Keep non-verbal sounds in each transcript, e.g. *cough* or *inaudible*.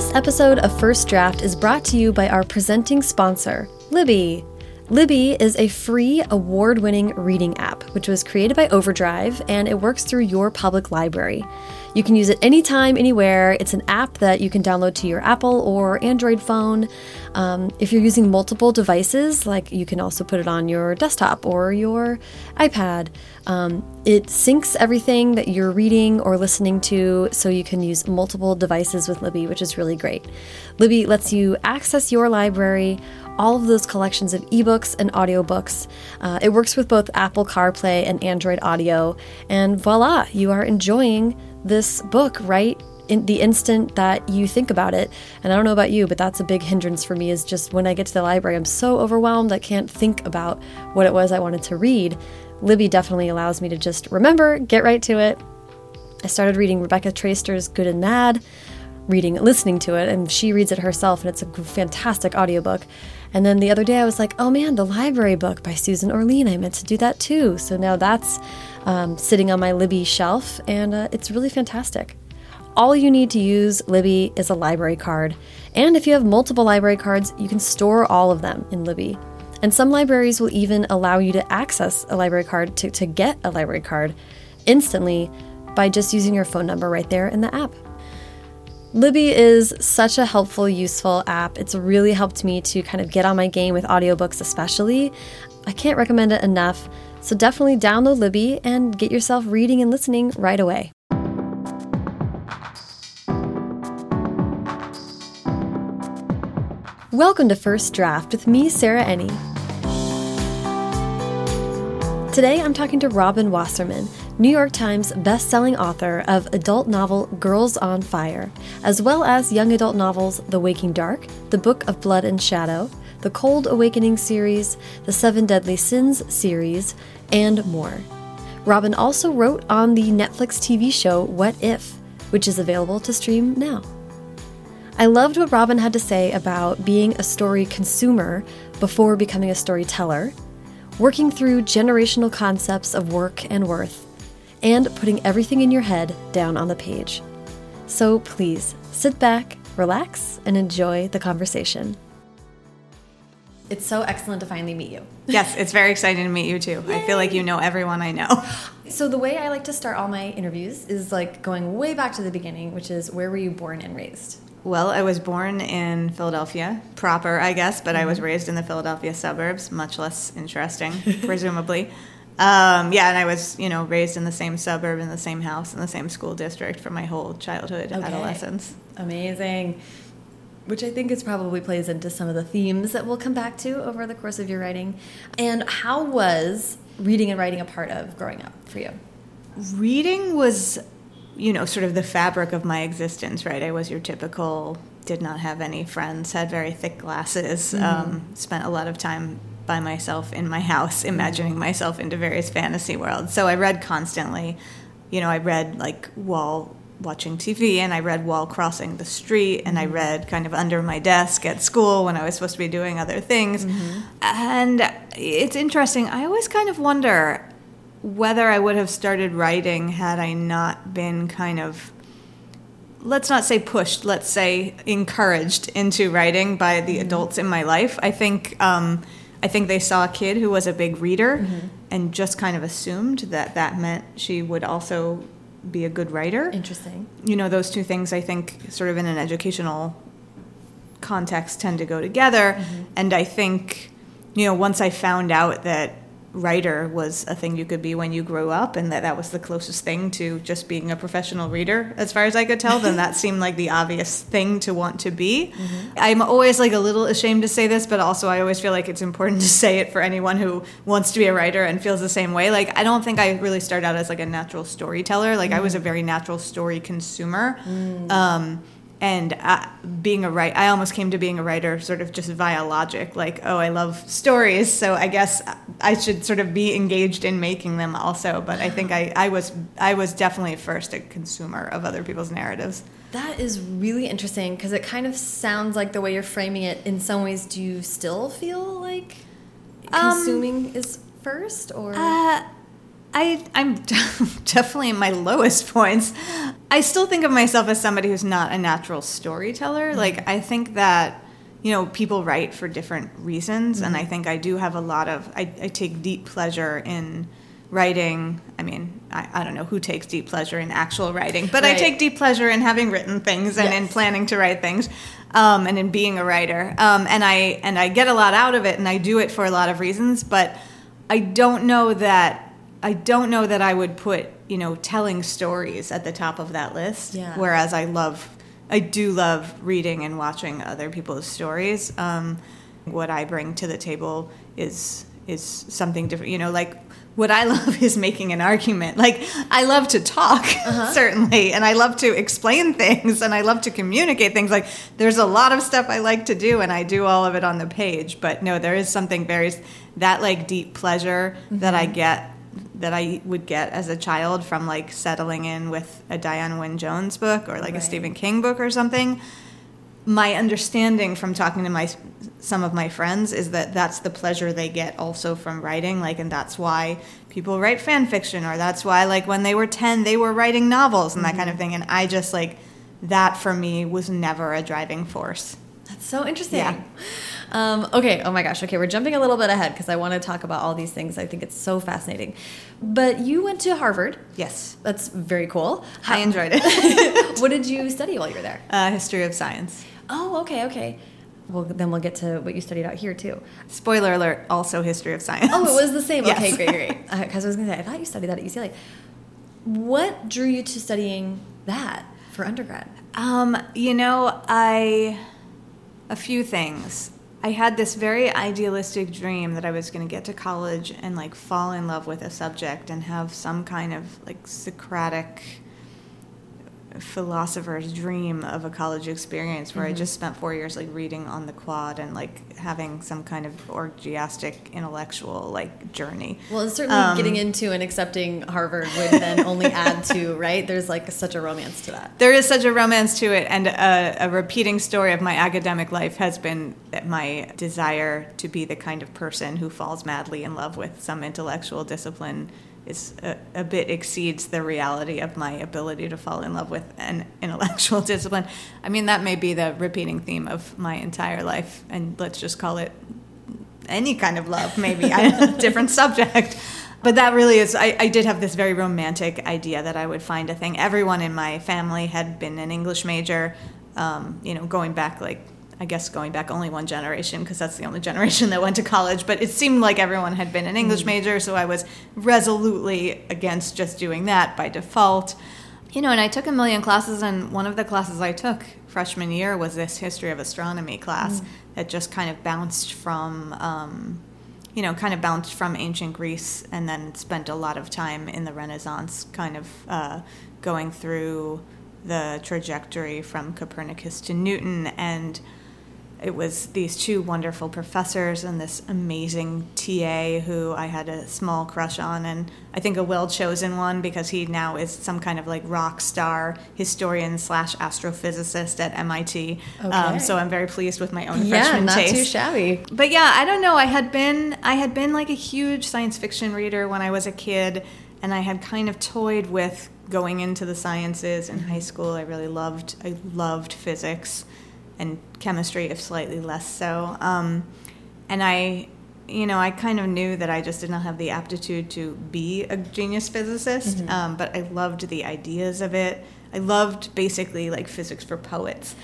This episode of First Draft is brought to you by our presenting sponsor, Libby. Libby is a free, award winning reading app, which was created by Overdrive and it works through your public library. You can use it anytime, anywhere. It's an app that you can download to your Apple or Android phone. Um, if you're using multiple devices, like you can also put it on your desktop or your iPad. Um, it syncs everything that you're reading or listening to so you can use multiple devices with Libby, which is really great. Libby lets you access your library all of those collections of ebooks and audiobooks. Uh, it works with both Apple CarPlay and Android Auto, and voila, you are enjoying this book right in the instant that you think about it. And I don't know about you, but that's a big hindrance for me is just when I get to the library, I'm so overwhelmed I can't think about what it was I wanted to read. Libby definitely allows me to just remember, get right to it. I started reading Rebecca Traister's Good and Mad, reading, listening to it, and she reads it herself, and it's a fantastic audiobook. And then the other day I was like, oh man, the library book by Susan Orlean, I meant to do that too. So now that's um, sitting on my Libby shelf, and uh, it's really fantastic. All you need to use Libby is a library card. And if you have multiple library cards, you can store all of them in Libby. And some libraries will even allow you to access a library card to, to get a library card instantly by just using your phone number right there in the app. Libby is such a helpful, useful app. It's really helped me to kind of get on my game with audiobooks, especially. I can't recommend it enough. So definitely download Libby and get yourself reading and listening right away. Welcome to First Draft with me, Sarah Enni. Today I'm talking to Robin Wasserman, New York Times best-selling author of adult novel Girls on Fire, as well as young adult novels The Waking Dark, The Book of Blood and Shadow, the Cold Awakening series, the Seven Deadly Sins series, and more. Robin also wrote on the Netflix TV show What If, which is available to stream now. I loved what Robin had to say about being a story consumer before becoming a storyteller, working through generational concepts of work and worth, and putting everything in your head down on the page. So please sit back, relax, and enjoy the conversation. It's so excellent to finally meet you. *laughs* Yes, it's very exciting to meet you too. Yay. I feel like you know everyone I know. *laughs* So the way I like to start all my interviews is like going way back to the beginning, which is where were you born and raised? Well, I was born in Philadelphia, proper, I guess, but mm -hmm. I was mm-hmm. raised in the Philadelphia suburbs, much less interesting, *laughs* presumably. Um, yeah, and I was, you know, raised in the same suburb, in the same house, in the same school district for my whole childhood, okay. adolescence. Amazing which I think is probably plays into some of the themes that we'll come back to over the course of your writing. And how was reading and writing a part of growing up for you? Reading was, you know, sort of the fabric of my existence, right? I was your typical, did not have any friends, had very thick glasses, mm -hmm. um, spent a lot of time by myself in my house, imagining myself into various fantasy worlds. So I read constantly. You know, I read like while watching TV and I read while crossing the street and I mm-hmm. read kind of under my desk at school when I was supposed to be doing other things. Mm-hmm. And it's interesting. I always kind of wonder whether I would have started writing had I not been kind of let's not say pushed, let's say encouraged into writing by the mm-hmm. adults in my life. I think um, I think they saw a kid who was a big reader mm-hmm. and just kind of assumed that that meant she would also be a good writer. Interesting. You know, those two things I think sort of in an educational context tend to go together. Mm-hmm. And I think, you know, once I found out that writer was a thing you could be when you grew up and that that was the closest thing to just being a professional reader as far as i could tell then that seemed like the obvious thing to want to be mm-hmm. i'm always like a little ashamed to say this but also i always feel like it's important *laughs* to say it for anyone who wants to be a writer and feels the same way like i don't think i really started out as like a natural storyteller like mm. i was a mm. very natural story consumer mm. um, and uh, being a writer, I almost came to being a writer sort of just via logic, like, oh, I love stories, so I guess I should sort of be engaged in making them also. But I think I, I was I was definitely first a consumer of other people's narratives. That is really interesting because it kind of sounds like the way you're framing it. In some ways, do you still feel like um, consuming um, is first, or? Uh, I, I'm *laughs* definitely in my lowest points. I still think of myself as somebody who's not a natural storyteller. Mm-hmm. Like, I think that, you know, people write for different reasons. Mm-hmm. And I think I do have a lot of, I, I take deep pleasure in writing. I mean, I, I, don't know who takes deep pleasure in actual writing, but right. I take deep pleasure in having written things and yes. in planning to write things. Um, and in being a writer, um, and I and I get a lot out of it, and I do it for a lot of reasons. But I don't know that I don't know that I would put, you know, telling stories at the top of that list. Yeah. Whereas I love, I do love reading and watching other people's stories. Um, what I bring to the table is is something different. You know, like what I *laughs* love is making an argument. Like I love to talk, uh-huh. *laughs* certainly, and I love to explain *laughs* things, and I love to communicate things. Like there's a lot of stuff I like to do, and I do all of it on the page. But no, there is something very that like deep pleasure mm-hmm. that I get that I would get as a child from like settling in with a Diana Wynne Jones book or like right. a Stephen King book or something. My understanding from talking to my some of my friends is that that's the pleasure they get also from writing like and that's why people write fan fiction or that's why like when they were 10 they were writing novels and mm-hmm. that kind of thing and I just like that for me was never a driving force. That's so interesting. Yeah. Um, okay, oh my gosh. Okay, we're jumping a little bit ahead because I want to talk about all these things. I think it's so fascinating. But you went to Harvard. Yes. That's very cool. I enjoyed it. *laughs* what did you study while you were there? Uh, history of science. Oh, okay, okay. Well, then we'll get to what you studied out here too. Spoiler alert, also history of science. Oh, it was the same. *laughs* Yes. Okay, great, great. *laughs* Because uh, I was going to say, I thought you studied that at UCLA. What drew you to studying that for undergrad? Um, you know, I a few things. I had this very idealistic dream that I was going to get to college and like fall in love with a subject and have some kind of like Socratic philosopher's dream of a college experience where mm-hmm. I just spent four years like reading on the quad and like having some kind of orgiastic intellectual like journey. Well, certainly um, getting into and accepting Harvard would then only add to *laughs* right. There's like such a romance to that. There is such a romance to it, and a, a repeating story of my academic life has been that my desire to be the kind of person who falls madly in love with some intellectual discipline is a, a, bit exceeds the reality of my ability to fall in love with an *laughs* intellectual discipline. I mean, that may be the repeating theme of my entire life, and let's just call it any kind of love, maybe a *laughs* different subject. But that really is, I, I did have this very romantic idea that I would find a thing. Everyone in my family had been an English major, um, you know, going back like I guess going back only one generation because that's the only generation that went to college. But it seemed like everyone had been an English mm. major, so I was resolutely against just doing that by default. You know, and I took a million classes, and one of the classes I took freshman year was this history of astronomy class mm. that just kind of bounced from. Um, you know, kind of bounced from ancient Greece and then spent a lot of time in the Renaissance, kind of uh, going through the trajectory from Copernicus to Newton and it was these two wonderful professors and this amazing TA who I had a small crush on, and I think a well chosen one because he now is some kind of like rock star historian slash astrophysicist at MIT. Um, okay. Um, so I'm very pleased with my own yeah, freshman not taste. too shabby. But yeah, I don't know. I had been I had been like a huge science fiction reader when I was a kid, and I had kind of toyed with going into the sciences in high school. I really loved I loved physics and chemistry, if slightly less so. Um, and I, you know, I kind of knew that I just did not have the aptitude to be a genius physicist, mm-hmm. um, but I loved the ideas of it. I loved basically like physics for poets.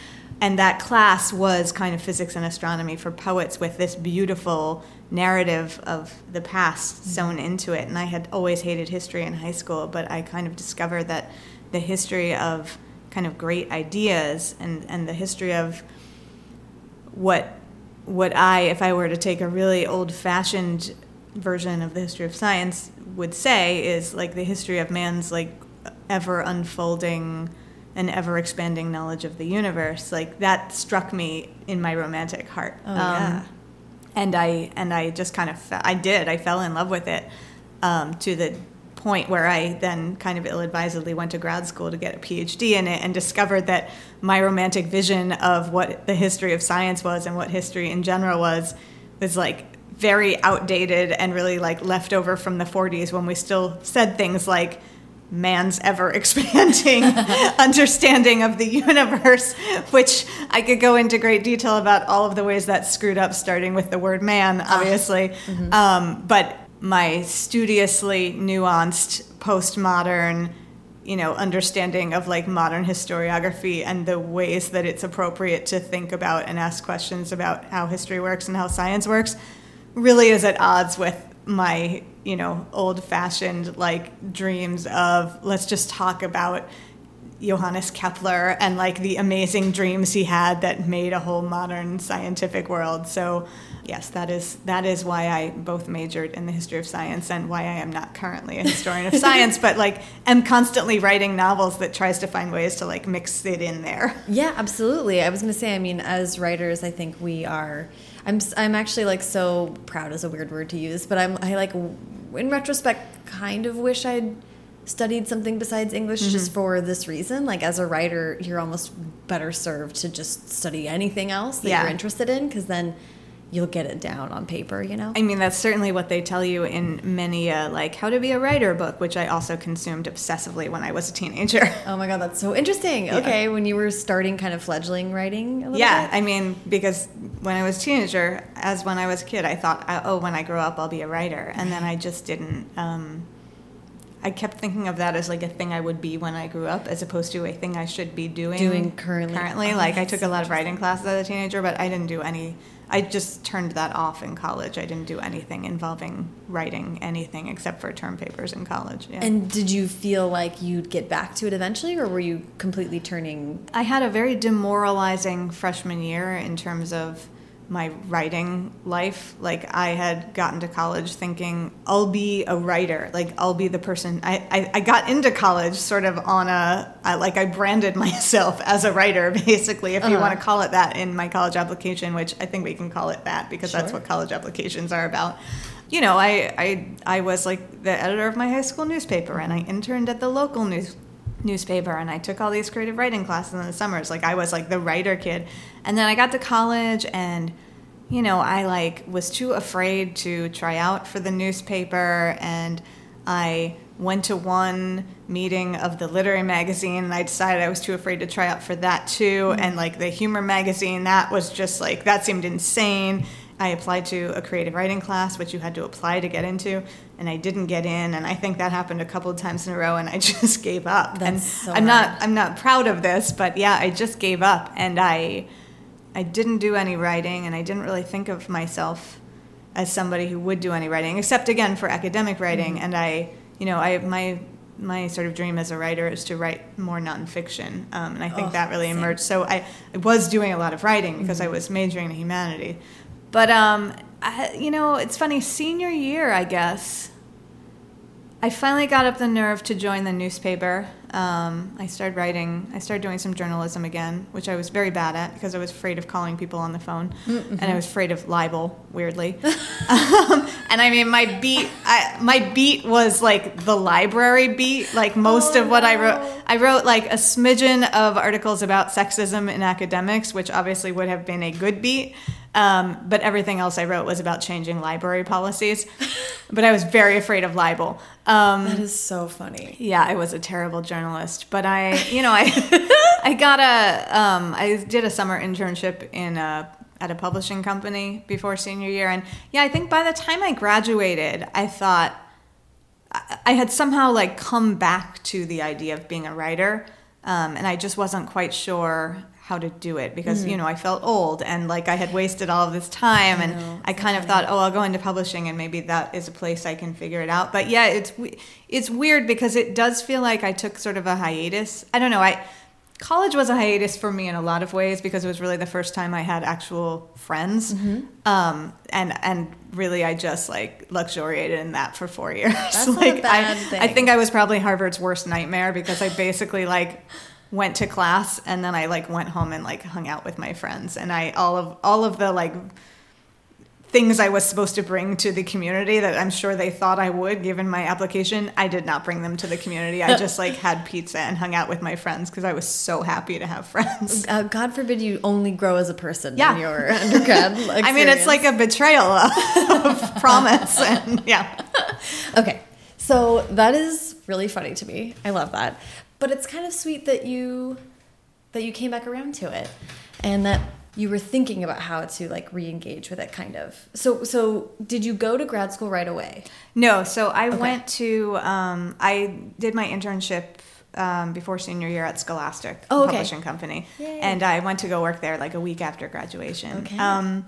And that class was kind of physics and astronomy for poets with this beautiful narrative of the past mm-hmm. sewn into it. And I had always hated history in high school, but I kind of discovered that the history of kind of great ideas and, and the history of what what I, if I were to take a really old fashioned version of the history of science, would say is like the history of man's like ever unfolding and ever expanding knowledge of the universe. Like that struck me in my romantic heart. Oh, um, yeah. And I and I just kind of I did I fell in love with it um, to the point where I then kind of ill advisedly went to grad school to get a PhD in it and discovered that my romantic vision of what the history of science was and what history in general was was like very outdated and really like left over from the 40s when we still said things like man's ever expanding *laughs* understanding of the universe, which I could go into great detail about all of the ways that screwed up, starting with the word man, Ah. obviously. Mm-hmm. Um, but my studiously nuanced postmodern you know understanding of like modern historiography and the ways that it's appropriate to think about and ask questions about how history works and how science works really is at odds with my you know old fashioned like dreams of let's just talk about Johannes Kepler and like the amazing dreams he had that made a whole modern scientific world. So, yes, that is that is why I both majored in the history of science and why I am not currently a historian of science, but like am constantly writing novels that tries to find ways to like mix it in there. Yeah, absolutely. I was going to say, I mean, as writers, I think we are. I'm. I'm actually like so proud is a weird word to use, but I'm. I like, in retrospect, kind of wish I'd studied something besides English mm-hmm. just for this reason. Like as a writer, you're almost better served to just study anything else that Yeah. you're interested in, because then you'll get it down on paper. You know. I mean, that's certainly what they tell you in many uh, like how to be a writer book, which I also consumed obsessively when I was a teenager. *laughs* Oh my god, that's so interesting. Okay, when you were starting kind of fledgling writing a little Yeah, bit? I mean, because when I was a teenager, as when I was a kid, I thought, oh, when I grow up, I'll be a writer. And then I just didn't. Um, I kept thinking of that as like a thing I would be when I grew up, as opposed to a thing I should be doing. Doing currently. Currently, Oh, like I took a lot of writing classes as a teenager, but I didn't do any. I just turned that off in college. I didn't do anything involving writing anything except for term papers in college. Yeah. And did you feel like you'd get back to it eventually, or were you completely turning? I had a very demoralizing freshman year in terms of my writing life. Like I had gotten to college thinking I'll be a writer. Like I'll be the person. I, I, I got into college sort of on a I, like I branded *laughs* myself as a writer, basically, if you Uh-huh. want to call it that in my college application, which I think we can call it that because that's what college applications are about. You know, I, I I was like the editor of my high school newspaper, and I interned at the local news newspaper and I took all these creative writing classes in the summers. Like I was like the writer kid. And then I got to college and you know, I like was too afraid to try out for the newspaper and I went to one meeting of the literary magazine and I decided I was too afraid to try out for that too mm-hmm. and like the humor magazine that was just like that seemed insane. I applied to a creative writing class which you had to apply to get into and I didn't get in and I think that happened a couple of times in a row and I *laughs* just gave up. and That's so I'm not. I'm not proud of this, but yeah, I just gave up and I I didn't do any writing and I didn't really think of myself as somebody who would do any writing except again for academic writing Mm-hmm. and I you know, I my my sort of dream as a writer is to write more nonfiction, um, and I think Oh, that really same. emerged. So I, I was doing a lot of writing because Mm-hmm. I was majoring in humanities, but um, I, you know, it's funny. Senior year, I guess, I finally got up the nerve to join the newspaper. Um, I started writing. I started doing some journalism again, which I was very bad at because I was afraid of calling people on the phone, and I was afraid of libel. Weirdly, *laughs* um, and I mean, my beat. I, my beat was like the library beat. Like most Oh, of what I wrote, I wrote like a smidgen of articles about sexism in academics, which obviously would have been a good beat. Um, but everything else I wrote was about changing library policies. *laughs* but I was very afraid of libel. Um, That is so funny. yeah, I was a terrible journalist, but I, you know, I, *laughs* I got a, um, I did a summer internship in a at a publishing company before senior year, and yeah, I think by the time I graduated, I thought I, I had somehow like come back to the idea of being a writer, um, and I just wasn't quite sure how to do it because you know I felt old and like I had wasted all of this time, and I kind of thought, oh, I'll go into publishing and maybe that is a place I can figure it out. But yeah, it's it's weird because it does feel like I took sort of a hiatus. I don't know. I college was a hiatus for me in a lot of ways because it was really the first time I had actual friends, um, and and really I just like luxuriated in that for four *laughs* years. That's like I, thing. I think I was probably Harvard's worst nightmare because I basically like went to class and then I like went home and like hung out with my friends and I all of all of the like things I was supposed to bring to the community that I'm sure they thought I would given my application. I did not bring them to the community. I just like had pizza and hung out with my friends because I was so happy to have friends. Uh, God forbid you only grow as a person Yeah. in your undergrad. *laughs* I mean, it's like a betrayal of, of promise and yeah. *laughs* Okay. So that is really funny to me. I love that. But it's kind of sweet that you that you came back around to it and that you were thinking about how to like re-engage with it kind of. So so did you go to grad school right away? No, so I went to um, I did my internship um, before senior year at Scholastic Oh, okay. Publishing Company, Yay. and I went to go work there like a week after graduation. Okay. Um,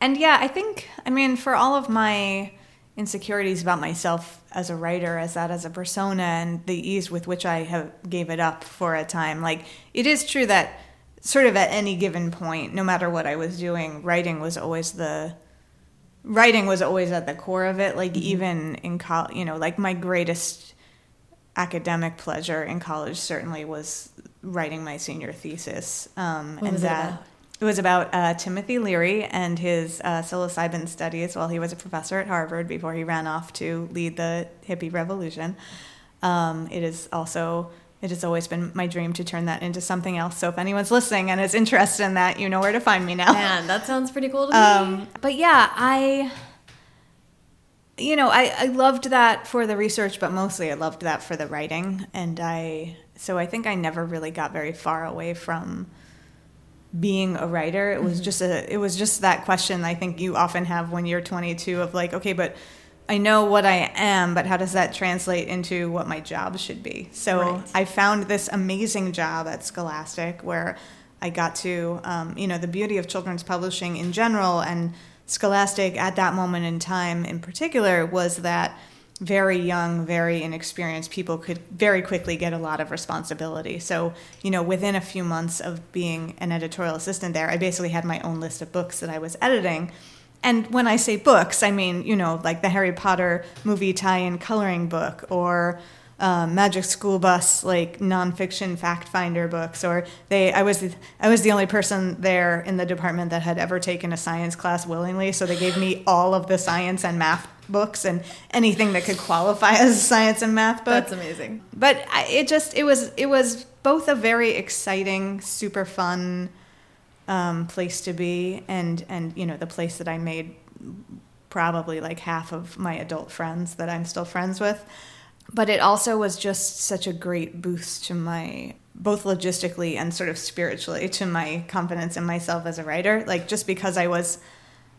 and yeah, I think I mean for all of my insecurities about myself as a writer, as that as a persona, and the ease with which I have gave it up for a time, like it is true that sort of at any given point, no matter what I was doing, writing was always the writing was always at the core of it. Like Mm-hmm. even in college, you know, like my greatest academic pleasure in college certainly was writing my senior thesis. Um, and that? It was about uh, Timothy Leary and his uh, psilocybin studies while he was a professor at Harvard before he ran off to lead the hippie revolution. Um, it is also it has always been my dream to turn that into something else. So if anyone's listening and is interested in that, you know where to find me now. Man, that sounds pretty cool to me. Um, but yeah, I, you know, I, I loved that for the research, but mostly I loved that for the writing. And I, so I think I never really got very far away from being a writer. It was just a, it was just that question I think you often have when you're 22 of like, okay, but I know what I am, but how does that translate into what my job should be? So Right. I found this amazing job at Scholastic where I got to, um, you know, the beauty of children's publishing in general and Scholastic at that moment in time in particular was that very young, very inexperienced people could very quickly get a lot of responsibility. So, you know, within a few months of being an editorial assistant there, I basically had my own list of books that I was editing. And when I say books, I mean, you know, like the Harry Potter movie tie in coloring book or um, Magic School Bus, like nonfiction fact finder books, or they. I was I was the only person there in the department that had ever taken a science class willingly, so they gave me all of the science and math books and anything that could qualify as a science and math book. That's amazing. but I, it just it was it was both a very exciting super fun um, place to be and and you know the place that i made probably like half of my adult friends that i'm still friends with. But it also was just such a great boost to my both logistically and sort of spiritually to my confidence in myself as a writer. Like just because i was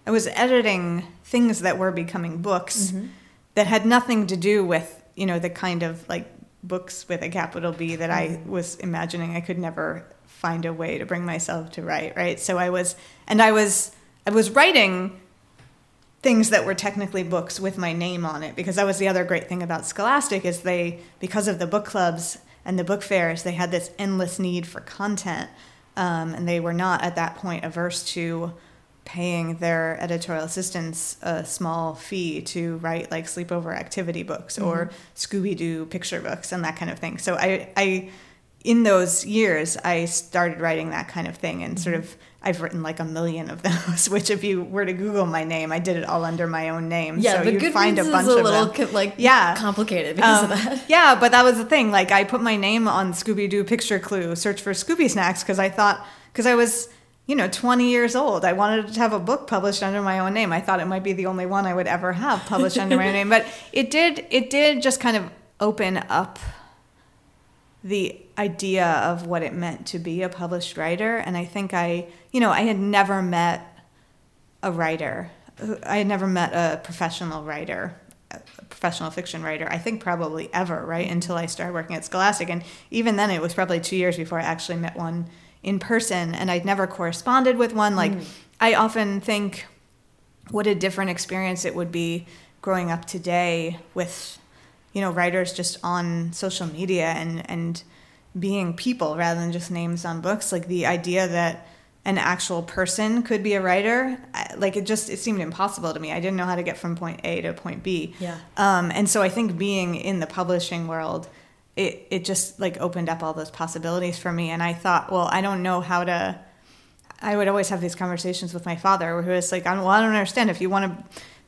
i was editing things that were becoming books that had nothing to do with you know the kind of like books with a capital b that i was imagining i could never find a way to bring myself to write right? So i was and i was i was writing things that were technically books with my name on it because that was the other great thing about scholastic is they because of the book clubs and the book fairs they had this endless need for content um, and they were not at that point averse to paying their editorial assistants a small fee to write like sleepover activity books or scooby-doo picture books and that kind of thing so i i in those years i started writing that kind of thing and sort of i've written like a million of those *laughs* which if you were to google my name i did it all under my own name Yeah, so you'd Goodreads find a is bunch a of little them like Yeah. complicated because um, of that. *laughs* yeah, but that was the thing. Like, I put my name on Scooby Doo Picture Clue, search for Scooby Snacks, because I thought, because I was, you know, 20 years old. I wanted to have a book published under my own name. I thought it might be the only one I would ever have published under my own name. But it did, it did just kind of open up the idea of what it meant to be a published writer. And I think I, you know, I had never met a writer. I had never met a professional writer, a professional fiction writer. I think probably ever, right? Until I started working at Scholastic, and even then, it was probably two years before I actually met one in person. And I'd never corresponded with one. Like, I often think what a different experience it would be growing up today with, you know, writers just on social media and and being people rather than just names on books. Like the idea that an actual person could be a writer, like it just it seemed impossible to me. I didn't know how to get from point A to point B. Yeah. Um, and so I think being in the publishing world, it it just like opened up all those possibilities for me. And I thought, well, I don't know how to. I would always have these conversations with my father who was like, I well, I don't understand. If you want to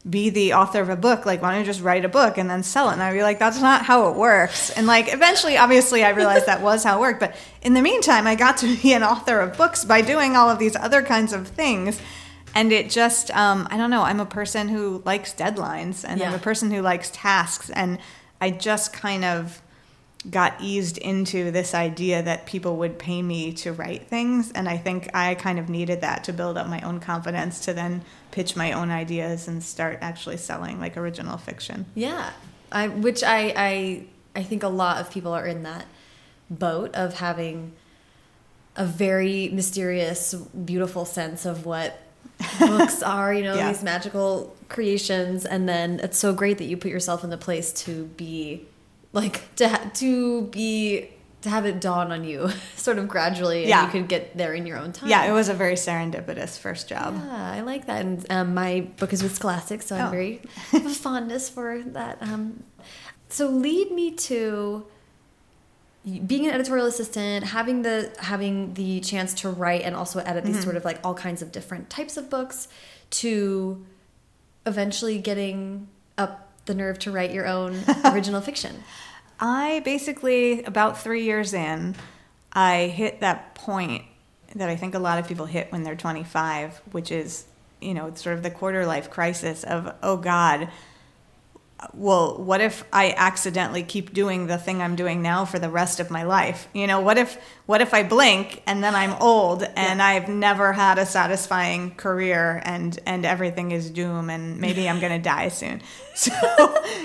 be the author of a book, like, why don't you just write a book and then sell it? And I'd be like, that's not how it works. And like, eventually, obviously, I realized that was how it worked. But in the meantime, I got to be an author of books by doing all of these other kinds of things. And it just, um, I don't know, I'm a person who likes deadlines and Yeah. I'm a person who likes tasks. And I just kind of got eased into this idea that people would pay me to write things and i think i kind of needed that to build up my own confidence to then pitch my own ideas and start actually selling like original fiction Yeah, I which I I I think a lot of people are in that boat of having a very mysterious, beautiful sense of what *laughs* books are. You know, Yeah. these magical creations, and then it's so great that you put yourself in the place to be like to to be to have it dawn on you *laughs* sort of gradually and Yeah. you could get there in your own time yeah it was a very serendipitous first job yeah, I like that. And um, my book is with Scholastic, so I'm Oh. very *laughs* have a fondness for that. Um, so lead me to being an editorial assistant, having the having the chance to write and also edit these sort of like all kinds of different types of books, to eventually getting up the nerve to write your own *laughs* original fiction. I basically, about three years in, I hit that point that I think a lot of people hit when they're 25, which is, you know, sort of the quarter life crisis of, oh God, well, what if I accidentally keep doing the thing I'm doing now for the rest of my life? You know, what if what if I blink and then I'm old and I've never had a satisfying career and and everything is doom and maybe I'm going to die soon. *laughs* So,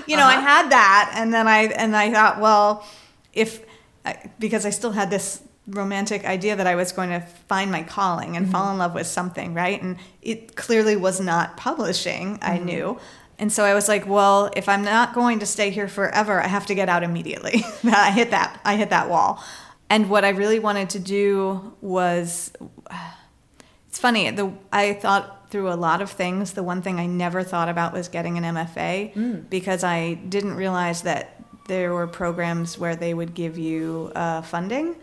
you know, I uh-huh. had that and then I and I thought, well, if uh, because I still had this romantic idea that I was going to find my calling and mm-hmm. fall in love with something, right? And it clearly was not publishing, I mm-hmm. knew. And so I was like, well, if I'm not going to stay here forever, I have to get out immediately. *laughs* I hit that I hit that wall. And what I really wanted to do was it's funny, the I thought through a lot of things. The one thing I never thought about was getting an MFA because I didn't realize that there were programs where they would give you uh, funding.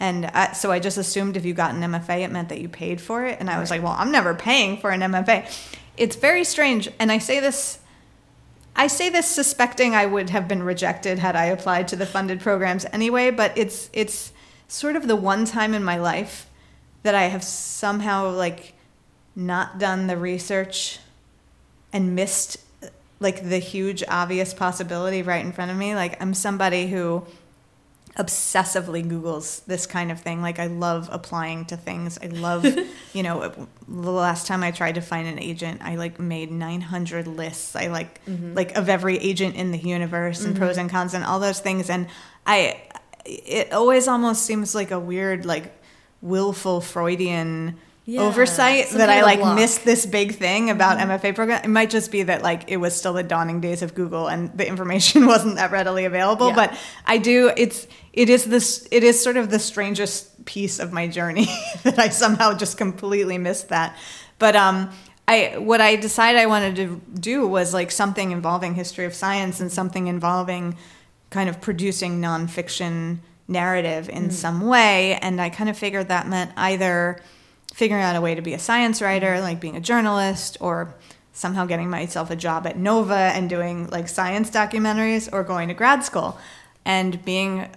And I, so I just assumed if you got an MFA, it meant that you paid for it. And I was like, well, I'm never paying for an MFA. It's very strange. And I say this I say this suspecting I would have been rejected had I applied to the funded programs anyway, but it's it's sort of the one time in my life that I have somehow like not done the research and missed like the huge obvious possibility right in front of me. Like I'm somebody who obsessively googles this kind of thing. Like i love applying to things. I love *laughs* you know the last time i tried to find an agent i like made 900 lists i like mm-hmm. like of every agent in the universe and pros mm-hmm. and cons and all those things. And i it always almost seems like a weird like willful freudian Yeah, oversight that i like missed this big thing about MFA program. It might just be that like it was still the dawning days of Google and the information *laughs* wasn't that readily available. Yeah. But I do it's it is this it is sort of the strangest piece of my journey *laughs* that I somehow just completely missed that. But um I what I decided I wanted to do was like something involving history of science and something involving kind of producing nonfiction narrative in some way. And I kind of figured that meant either figuring out a way to be a science writer, like being a journalist, or somehow getting myself a job at Nova and doing like science documentaries, or going to grad school. And being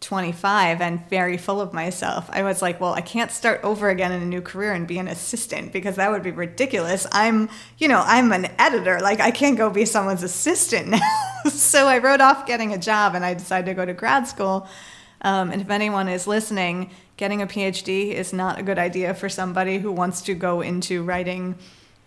25 and very full of myself, I was like, well, I can't start over again in a new career and be an assistant because that would be ridiculous. I'm, you know, I'm an editor. Like, I can't go be someone's assistant now. *laughs* so I wrote off getting a job and I decided to go to grad school. Um, and if anyone is listening, getting a PhD is not a good idea for somebody who wants to go into writing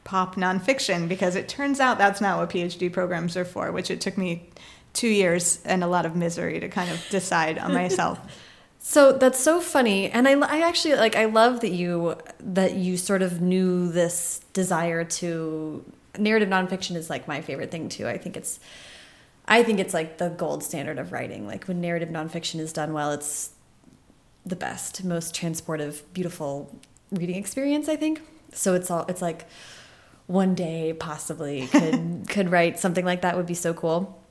pop nonfiction because it turns out that's not what PhD programs are for, which it took me two years and a lot of misery to kind of decide on myself. *laughs* So that's so funny, and I, I actually like I love that you that you sort of knew this desire to narrative nonfiction is like my favorite thing too. I think it's I think it's like the gold standard of writing. Like when narrative nonfiction is done well, it's the best, most transportive, beautiful reading experience. I think so. It's all it's like one day possibly *laughs* could could write something like that would be so cool.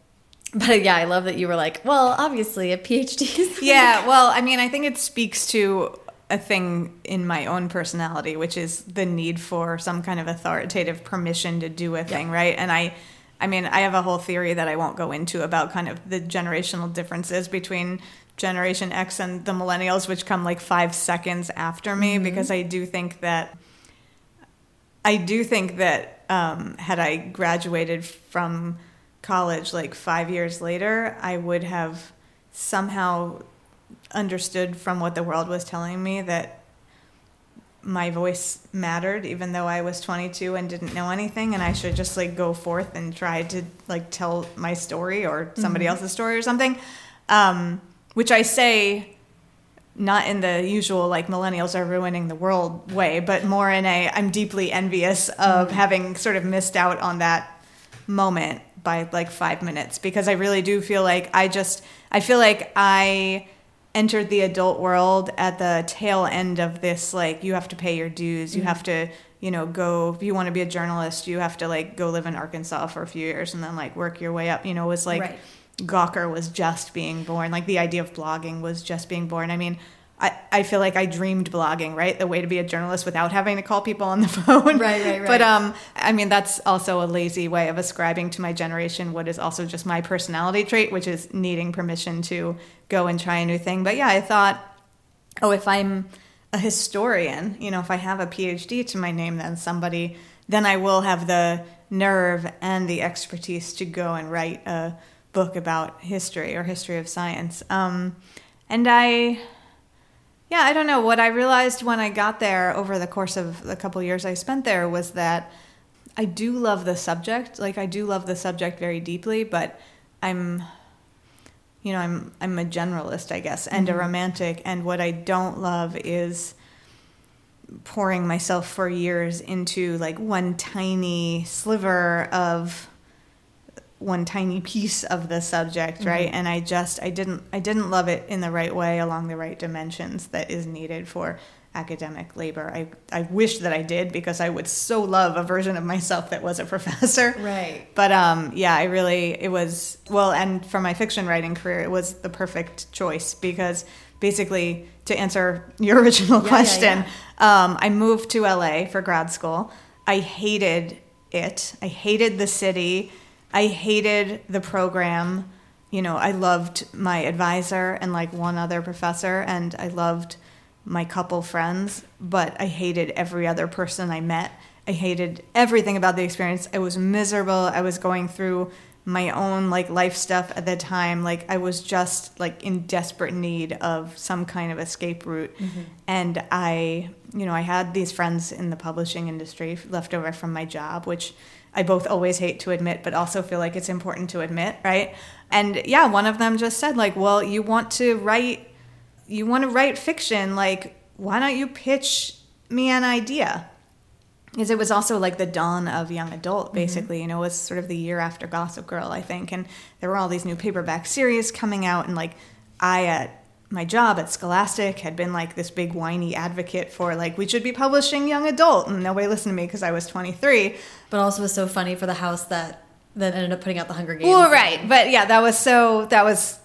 But uh, yeah, I love that you were like, well, obviously a PhD is yeah, well, I mean, I think it speaks to a thing in my own personality, which is the need for some kind of authoritative permission to do a thing, right? And I, I mean, I have a whole theory that I won't go into about kind of the generational differences between Generation X and the millennials, which come like five seconds after me, mm-hmm. because I do think that. I do think that um, had I graduated from college like five years later, I would have somehow understood from what the world was telling me that my voice mattered even though I was 22 and didn't know anything and I should just like go forth and try to like tell my story or somebody mm-hmm. else's story or something um, which I say not in the usual like millennials are ruining the world way but more in a I'm deeply envious of mm-hmm. having sort of missed out on that moment by like 5 minutes because I really do feel like I just I feel like I entered the adult world at the tail end of this like you have to pay your dues you mm-hmm. have to you know go if you want to be a journalist you have to like go live in arkansas for a few years and then like work your way up you know it was like right. Gawker was just being born like the idea of blogging was just being born i mean I, I feel like I dreamed blogging, right? The way to be a journalist without having to call people on the *laughs* phone. Right, right, right. But um, I mean, that's also a lazy way of ascribing to my generation what is also just my personality trait, which is needing permission to go and try a new thing. But yeah, I thought, oh, if I'm a historian, you know, if I have a PhD to my name, then somebody, then I will have the nerve and the expertise to go and write a book about history or history of science. Um, and I yeah, I don't know. What I realized when I got there over the course of the couple years I spent there was that I do love the subject. Like I do love the subject very deeply, but I'm you know, I'm I'm a generalist, I guess, and mm-hmm. a romantic, and what I don't love is pouring myself for years into like one tiny sliver of one tiny piece of the subject mm-hmm. right? And i just i didn't i didn't love it in the right way along the right dimensions that is needed for academic labor. I i wish that i did because i would so love a version of myself that was a professor. *laughs* Right. But um yeah i really it was well and for my fiction writing career it was the perfect choice because basically to answer *laughs* your original yeah, question yeah, yeah. Um, i moved to la for grad school. I hated it. I hated the city I hated the program. You know, I loved my advisor and like one other professor, and I loved my couple friends, but I hated every other person I met. I hated everything about the experience. I was miserable. I was going through my own like life stuff at the time. Like I was just like in desperate need of some kind of escape route. Mm-hmm. And I, you know, I had these friends in the publishing industry left over from my job, which I both always hate to admit, but also feel like it's important to admit, right? And yeah, one of them just said, like, well, you want to write, you want to write fiction, like, why don't you pitch me an idea? Because it was also like the dawn of young adult, mm-hmm. basically. Mm-hmm. You know, it was sort of the year after Gossip Girl, I think. And there were all these new paperback series coming out, and like, I at my job at Scholastic had been like this big whiny advocate for like we should be publishing young adult and nobody listened to me because I was 23 but also was so funny for the house that that ended up putting out the Hunger Games well right but yeah that was so that was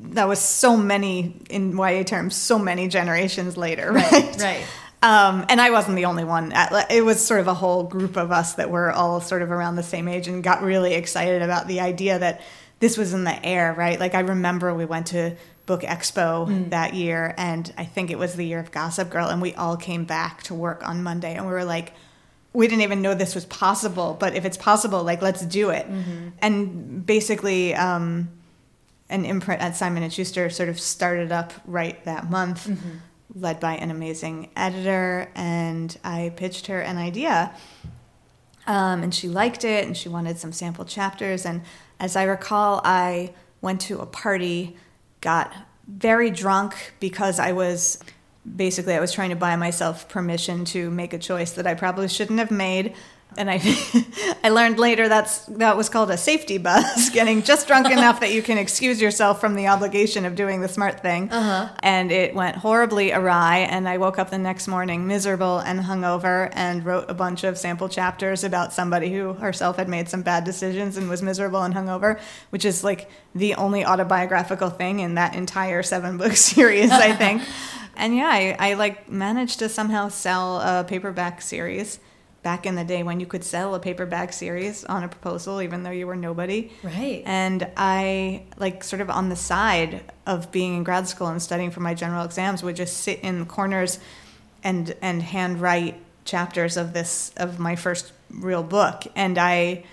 that was so many in YA terms so many generations later right right, right. Um, and I wasn't the only one. It was sort of a whole group of us that were all sort of around the same age and got really excited about the idea that this was in the air, right? Like I remember we went to Book Expo mm. that year, and I think it was the year of Gossip Girl, and we all came back to work on Monday, and we were like, we didn't even know this was possible, but if it's possible, like let's do it. Mm-hmm. And basically, um, an imprint at Simon and Schuster sort of started up right that month, mm-hmm. led by an amazing editor, and I pitched her an idea. Um, and she liked it, and she wanted some sample chapters. And as I recall, I went to a party got very drunk because I was basically I was trying to buy myself permission to make a choice that I probably shouldn't have made and I *laughs* I learned later that's that was called a safety buzz, *laughs* getting just drunk enough that you can excuse yourself from the obligation of doing the smart thing. Uh-huh. And it went horribly awry, and I woke up the next morning miserable and hungover, and wrote a bunch of sample chapters about somebody who herself had made some bad decisions and was miserable and hungover, which is like the only autobiographical thing in that entire seven book *laughs* series, I think. And yeah, I, I like managed to somehow sell a paperback series back in the day when you could sell a paperback series on a proposal even though you were nobody. Right. And I like sort of on the side of being in grad school and studying for my general exams would just sit in corners and and handwrite chapters of this of my first real book and I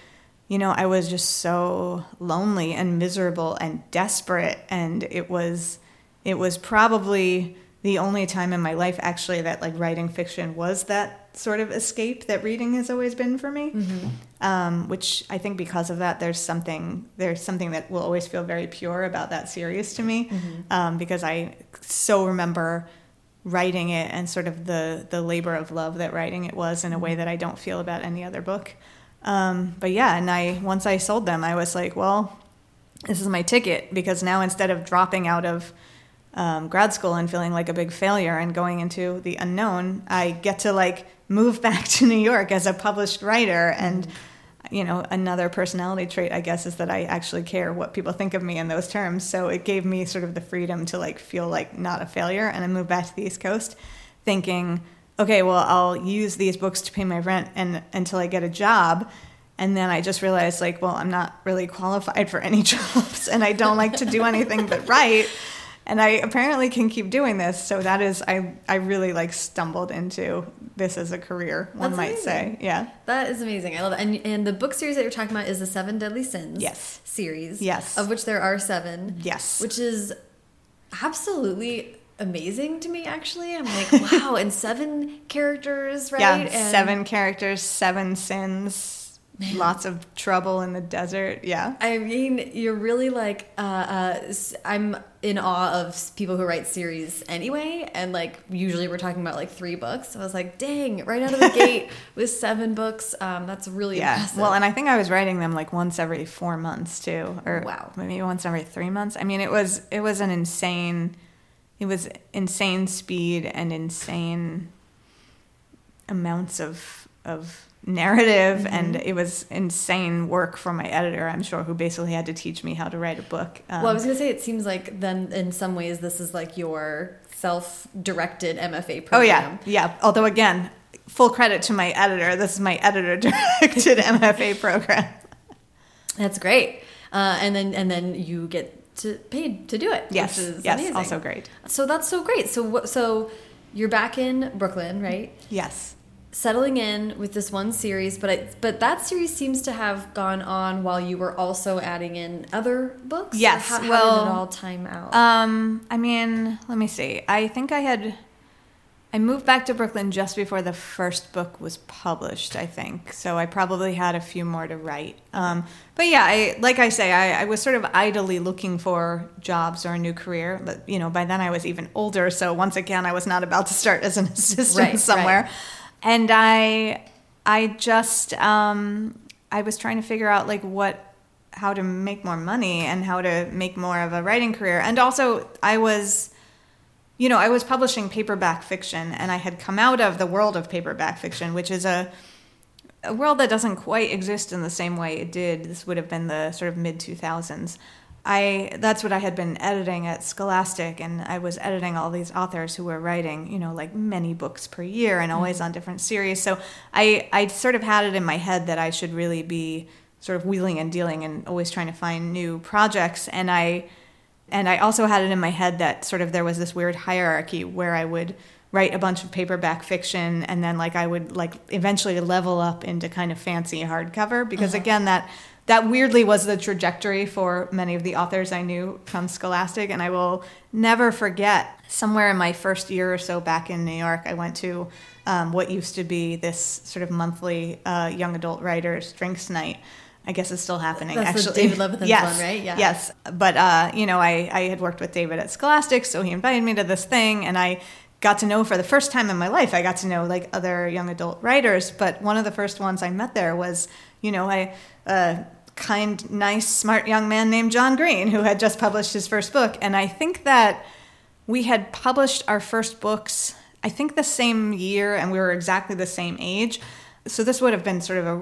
you know, I was just so lonely and miserable and desperate and it was it was probably the only time in my life actually that like writing fiction was that sort of escape that reading has always been for me mm-hmm. um, which i think because of that there's something there's something that will always feel very pure about that series to me mm-hmm. um, because i so remember writing it and sort of the the labor of love that writing it was in a way mm-hmm. that i don't feel about any other book um, but yeah and i once i sold them i was like well this is my ticket because now instead of dropping out of um, grad school and feeling like a big failure and going into the unknown, I get to like move back to New York as a published writer. And, you know, another personality trait, I guess, is that I actually care what people think of me in those terms. So it gave me sort of the freedom to like feel like not a failure. And I moved back to the East Coast thinking, okay, well, I'll use these books to pay my rent and until I get a job. And then I just realized, like, well, I'm not really qualified for any *laughs* jobs and I don't like to do anything but write and I apparently can keep doing this. So that is, I I really like stumbled into this as a career. One That's might amazing. say, yeah. That is amazing. I love it. And and the book series that you're talking about is the Seven Deadly Sins. Yes. Series. Yes. Of which there are seven. Yes. Which is absolutely amazing to me actually i'm like *laughs* wow and seven characters right yeah and seven characters seven sins Man. Lots of trouble in the desert. Yeah. I mean, you're really like, uh, uh, I'm in awe of people who write series anyway. And like, usually we're talking about like three books. So I was like, dang, right out of the *laughs* gate with seven books. Um, that's really yeah. Impressive. Well, and I think I was writing them like once every four months too. Or wow. maybe once every three months. I mean, it was, it was an insane, it was insane speed and insane amounts of, of, narrative mm-hmm. and it was insane work for my editor i'm sure who basically had to teach me how to write a book um, well i was going to say it seems like then in some ways this is like your self-directed mfa program oh yeah. yeah. Although again full credit to my editor this is my editor directed *laughs* mfa program. That's great. Uh, and then and then you get to paid to do it yes. yes. amazing. also great. So that's so great. So what so you're back in brooklyn right? Yes settling in with this one series, but I, but that series seems to have gone on while you were also adding in other books. Yes. How, how well, did it all time out? Um, I mean, let me see. I think I had. I moved back to Brooklyn just before the first book was published, I think. So I probably had a few more to write. Um, but yeah, I, like I say, I, I, was sort of idly looking for jobs or a new career. But, you know, by then I was even older. So once again, I was not about to start as an *laughs* assistant right, somewhere. Right and I I just um, I was trying to figure out like what how to make more money and how to make more of a writing career. And also I was you know, I was publishing paperback fiction and I had come out of the world of paperback fiction, which is a a world that doesn't quite exist in the same way it did. This would have been the sort of mid 2000s. I that's what I had been editing at Scholastic, and I was editing all these authors who were writing, you know, like many books per year and always mm-hmm. on different series. So I I sort of had it in my head that I should really be sort of wheeling and dealing and always trying to find new projects. And I and I also had it in my head that sort of there was this weird hierarchy where I would write a bunch of paperback fiction and then like I would like eventually level up into kind of fancy hardcover because uh-huh. again that that weirdly was the trajectory for many of the authors I knew from Scholastic. And I will never forget somewhere in my first year or so back in New York, I went to um, what used to be this sort of monthly uh, young adult writers drinks night. I guess it's still happening. That's actually, David Levithan's yes, one, right? Yeah. Yes, but uh, you know, I I had worked with David at Scholastic, so he invited me to this thing, and I got to know for the first time in my life. I got to know like other young adult writers, but one of the first ones I met there was, you know, I. Uh, kind, nice, smart young man named John Green who had just published his first book. And I think that we had published our first books, I think the same year, and we were exactly the same age. So this would have been sort of a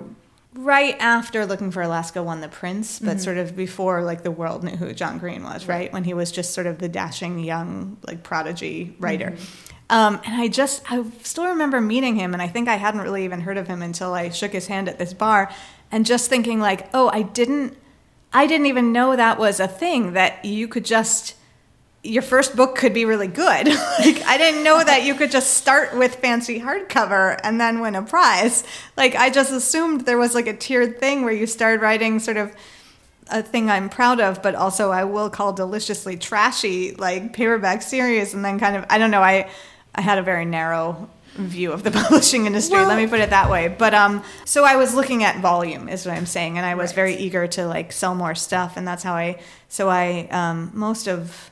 right after Looking for Alaska won the Printz, but Mm-hmm. sort of before like the world knew who John Green was, right? When he was just sort of the dashing young like prodigy writer. Mm-hmm. Um, and I just I still remember meeting him, and I think I hadn't really even heard of him until I shook his hand at this bar, and just thinking like, oh, I didn't, I didn't even know that was a thing that you could just your first book could be really good. *laughs* like I didn't know that you could just start with fancy hardcover and then win a prize. Like I just assumed there was like a tiered thing where you started writing sort of a thing I'm proud of, but also I will call deliciously trashy like paperback series and then kind of I don't know, I I had a very narrow view of the *laughs* publishing industry, let me put it that way. But um so I was looking at volume is what I'm saying and I was Right. very eager to like sell more stuff and that's how I so I um most of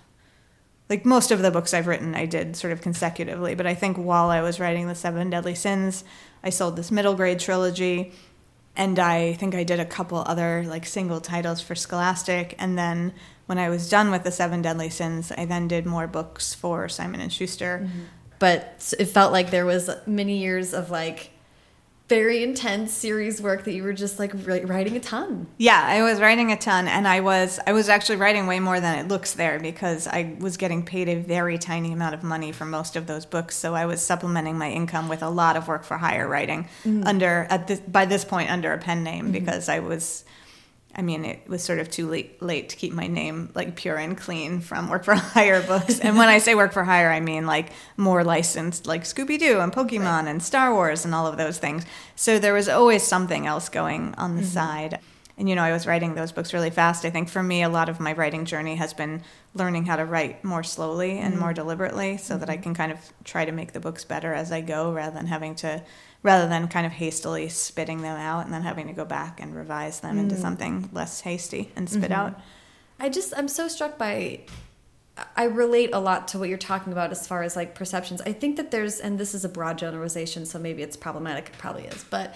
like most of the books I've written, I did sort of consecutively. But I think while I was writing the Seven Deadly Sins, I sold this middle grade trilogy, and I think I did a couple other like single titles for Scholastic. And then when I was done with the Seven Deadly Sins, I then did more books for Simon and Schuster. But it felt like there was many years of like very intense series work that you were just like writing a ton. Yeah, I was writing a ton, and I was I was actually writing way more than it looks there because I was getting paid a very tiny amount of money for most of those books. So I was supplementing my income with a lot of work for hire writing mm-hmm. under at this by this point under a pen name mm-hmm. because I was. I mean, it was sort of too late, late to keep my name like pure and clean from work for *laughs* hire books. and when I say work for hire, I mean like more licensed, like Scooby Doo and Pokemon and Star Wars and all of those things. So there was always something else going on the mm-hmm. side. And you know, I was writing those books really fast. I think for me, a lot of my writing journey has been learning how to write more slowly and mm-hmm. more deliberately, so that I mm-hmm. can kind of try to make the books better as I go, rather than having to, rather than kind of hastily spitting them out and then having to go back and revise them into mm. something less hasty and spit mm-hmm. out. I just I'm so struck by I relate a lot to what you're talking about as far as like perceptions. I think that there's and this is a broad generalization, so maybe it's problematic, it probably is, but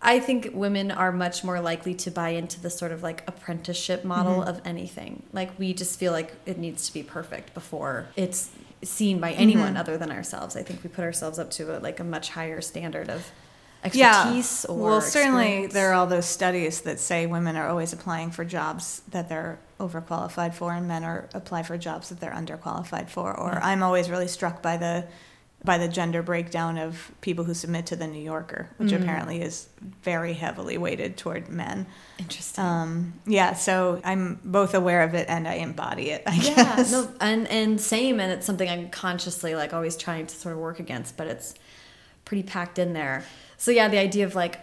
I think women are much more likely to buy into the sort of like apprenticeship model mm-hmm. of anything. Like we just feel like it needs to be perfect before it's seen by anyone mm-hmm. other than ourselves. I think we put ourselves up to a, like a much higher standard of expertise or well certainly there are all those studies that say women are always applying for jobs that they're overqualified for and men are apply for jobs that they're underqualified for or mm-hmm. i'm always really struck by the by the gender breakdown of people who submit to the new yorker which Mm. apparently is very heavily weighted toward men interesting. um, yeah so i'm both aware of it and i embody it i yeah guess no and and same and it's something i'm consciously like always trying to sort of work against but it's pretty packed in there so yeah the idea of like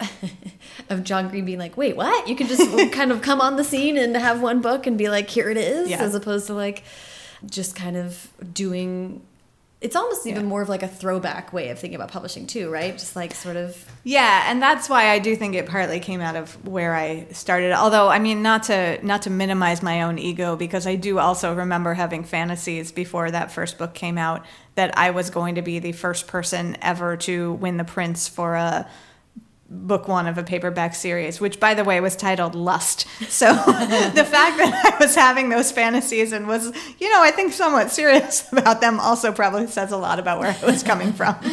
*laughs* of john green being like wait what you can just *laughs* kind of come on the scene and have one book and be like here it is Yeah. as opposed to like just kind of doing it's almost even Yeah. more of like a throwback way of thinking about publishing too right just like sort of Yeah, and that's why I do think it partly came out of where I started. Although, I mean, not to not to minimize my own ego, because I do also remember having fantasies before that first book came out that I was going to be the first person ever to win the Printz for a book one of a paperback series, which, by the way, was titled Lust. *laughs* So the fact that I was having those fantasies and was, you know, I think somewhat serious *laughs* about them also probably says a lot about where I was coming from. *laughs*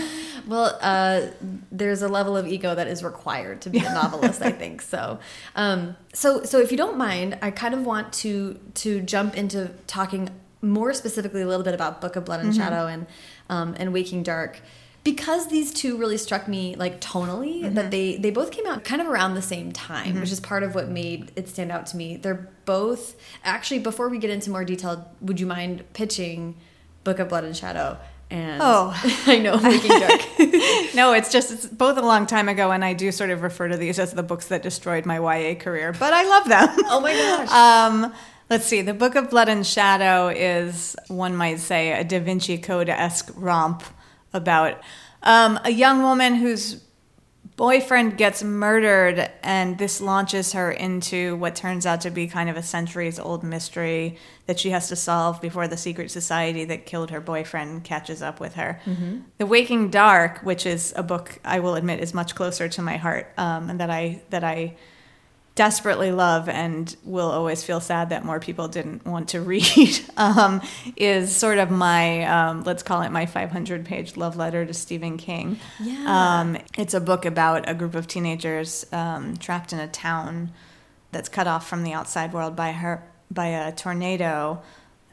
Well, uh, there's a level of ego that is required to be a novelist, I think. So, um, so, so if you don't mind, I kind of want to to jump into talking more specifically a little bit about Book of Blood and Shadow and um, and Waking Dark. Because these two really struck me like tonally, that they they both came out kind of around the same time, which is part of what made it stand out to me. They're both actually. Before we get into more detail, would you mind pitching Book of Blood and Shadow? And Oh. *laughs* I know Waking Dark. *laughs* No, it's just it's both a long time ago, and I do sort of refer to these as the books that destroyed my YA career. But I love them. Oh my gosh. *laughs* Um, let's see. The Book of Blood and Shadow is one might say a Da Vinci Code esque romp about um, a young woman whose boyfriend gets murdered, and this launches her into what turns out to be kind of a centuries old mystery that she has to solve before the secret society that killed her boyfriend catches up with her. The Waking Dark, which is a book I will admit is much closer to my heart, um, and that I that I desperately love and will always feel sad that more people didn't want to *laughs* read um, is sort of my um, let's call it my 500 page love letter to Stephen King. Yeah. Um, it's a book about a group of teenagers um, trapped in a town that's cut off from the outside world by her by a tornado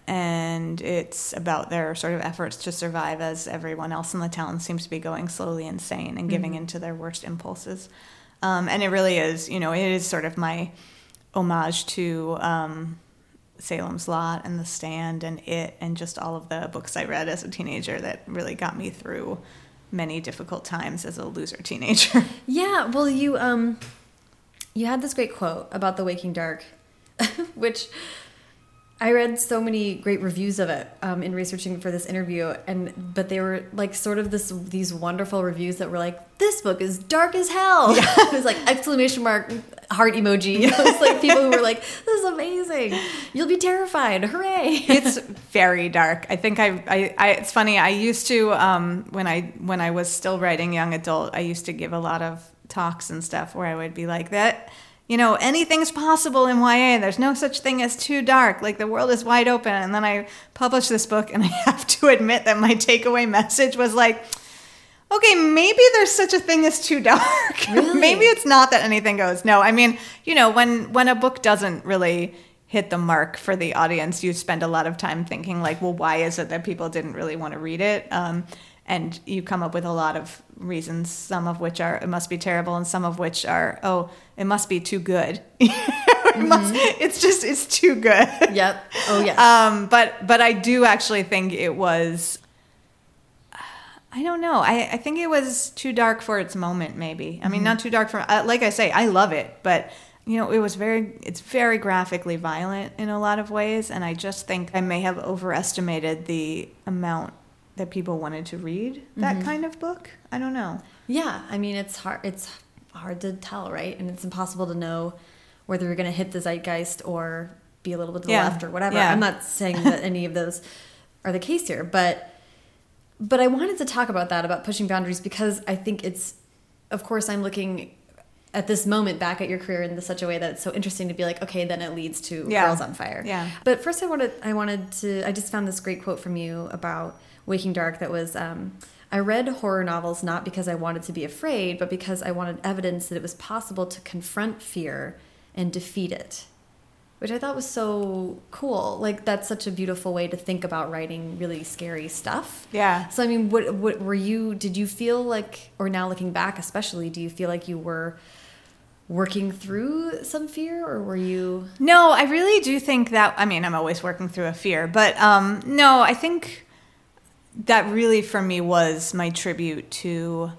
and it's about their sort of efforts to survive as everyone else in the town seems to be going slowly insane and giving Mm-hmm. into their worst impulses. Um, and it really is, you know, it is sort of my homage to um, Salem's Lot and The Stand and It and just all of the books I read as a teenager that really got me through many difficult times as a loser teenager. *laughs* Yeah, well, you um, you had this great quote about the Waking Dark, *laughs* which I read so many great reviews of it um, in researching for this interview, and but they were like sort of this these wonderful reviews that were like, "This book is dark as hell." *laughs* it was like exclamation mark heart emoji. It was like *laughs* people who were like, "This is amazing! You'll be terrified! Hooray!" *laughs* it's very dark. I think I, I, I it's funny. I used to um, when I when I was still writing young adult, I used to give a lot of talks and stuff where I would be like that. You know, anything's possible in YA. There's no such thing as too dark. Like the world is wide open. And then I published this book, and *laughs* I have to admit that my takeaway message was like, okay, maybe there's such a thing as too dark. *laughs* Really? maybe it's not that anything goes. No, I mean, you know, when when a book doesn't really hit the mark for the audience, you spend a lot of time thinking like, well, why is it that people didn't really want to read it? Um, and you come up with a lot of reasons, some of which are it must be terrible, and some of which are oh, it must be too good. *laughs* it must, it's just it's too good. yep. Oh yes. Um, but but I do actually think it was. I don't know. I, I think it was too dark for its moment. Maybe. I mean, not too dark for. Uh, like I say, I love it, but you know, it was very. It's very graphically violent in a lot of ways, and I just think I may have overestimated the amount that people wanted to read that mm-hmm. kind of book. I don't know. Yeah, I mean it's hard. It's hard to tell, right? And it's impossible to know whether you're going to hit the zeitgeist or be a little bit to the left or whatever. yeah. I'm not saying that any of those are the case here, but but I wanted to talk about that about pushing boundaries because I think it's, of course, I'm looking at this moment back at your career in such a way that it's so interesting to be like, okay, then it leads to Yeah. Girls on Fire. Yeah. But first, I wanted I wanted to I just found this great quote from you about Waking Dark that was um, I read horror novels not because I wanted to be afraid, but because I wanted evidence that it was possible to confront fear and defeat it. Which I thought was so cool. Like that's such a beautiful way to think about writing really scary stuff. Yeah. So I mean, what what were you? Did you feel like, or now looking back, especially, do you feel like you were working through some fear, or were you? No, I really do think that. I mean, I'm always working through a fear, but um, no, I think that really for me was my tribute to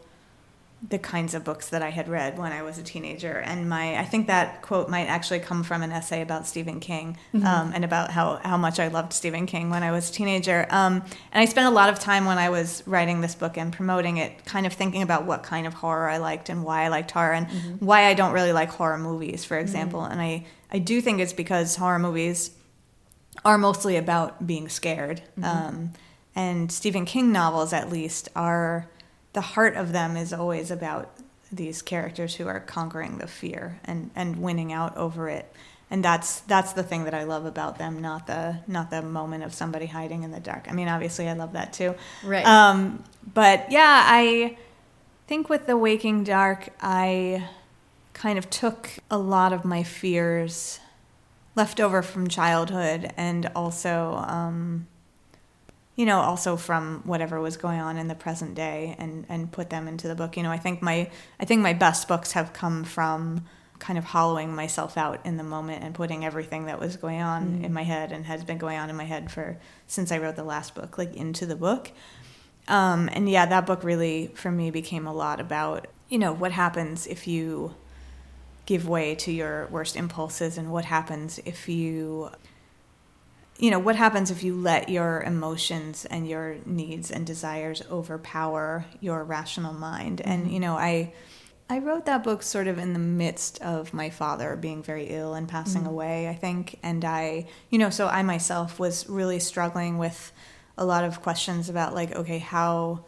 the kinds of books that I had read when I was a teenager. And my, I think that quote might actually come from an essay about Stephen King um, and about how, how much I loved Stephen King when I was a teenager. Um, and I spent a lot of time when I was writing this book and promoting it, kind of thinking about what kind of horror I liked and why I liked horror and why I don't really like horror movies, for example. And I, I do think it's because horror movies are mostly about being scared. Um, and Stephen King novels, at least, are the heart of them is always about these characters who are conquering the fear and, and winning out over it. And that's that's the thing that I love about them, not the not the moment of somebody hiding in the dark. I mean, obviously, I love that too. Right. Um, but yeah, I think with the Waking Dark, I kind of took a lot of my fears left over from childhood and also um, you know also from whatever was going on in the present day and and put them into the book. You know i think my i think my best books have come from kind of hollowing myself out in the moment and putting everything that was going on in my head and has been going on in my head for since i wrote the last book like into the book. Um, and yeah that book really for me became a lot about you know what happens if you give way to your worst impulses and what happens if you you know what happens if you let your emotions and your needs and desires overpower your rational mind? And mm-hmm. you know i i wrote that book sort of in the midst of my father being very ill and passing mm. away i think. And i you know so i myself was really struggling with a lot of questions about like okay how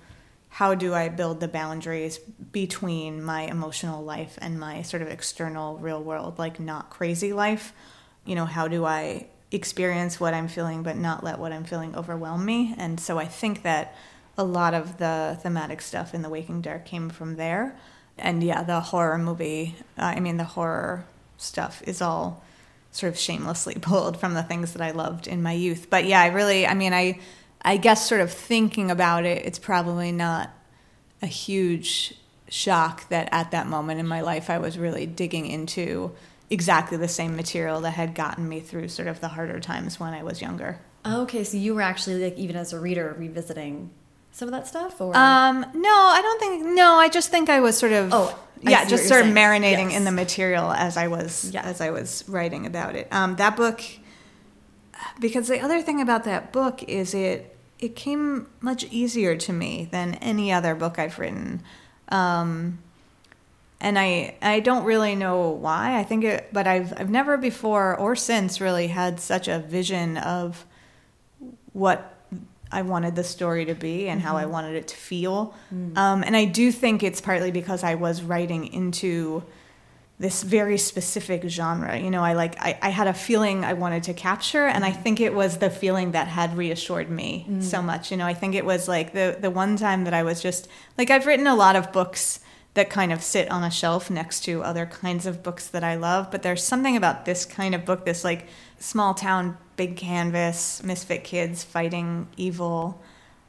how do I build the boundaries between my emotional life and my sort of external real world, like not crazy life? You know, how do I experience what I'm feeling but not let what I'm feeling overwhelm me? And so I think that a lot of the thematic stuff in The Waking Dark came from there. And yeah, the horror movie, uh, I mean, the horror stuff is all sort of shamelessly *laughs* pulled from the things that I loved in my youth. But yeah, I really, I mean, I, I guess sort of thinking about it, it's probably not a huge shock that at that moment in my life I was really digging into exactly the same material that had gotten me through sort of the harder times when I was younger. Okay, so you were actually like even as a reader revisiting some of that stuff or Um no, I don't think no, I just think I was sort of Oh, I yeah, just sort of saying. marinating Yes. in the material as I was Yeah. as I was writing about it. Um that book because the other thing about that book is it it came much easier to me than any other book I've written. Um and I I don't really know why. I think it but I've I've never before or since really had such a vision of what I wanted the story to be and how I mm-hmm. wanted it to feel. Mm. Um, and I do think it's partly because I was writing into this very specific genre. You know, I like I, I had a feeling I wanted to capture, and I mm. think it was the feeling that had reassured me so mm. much. You know, I think it was like the the one time that I was just like I've written a lot of books that kind of sit on a shelf next to other kinds of books that I love, but there's something about this kind of book, this like small town, big canvas, misfit kids fighting evil.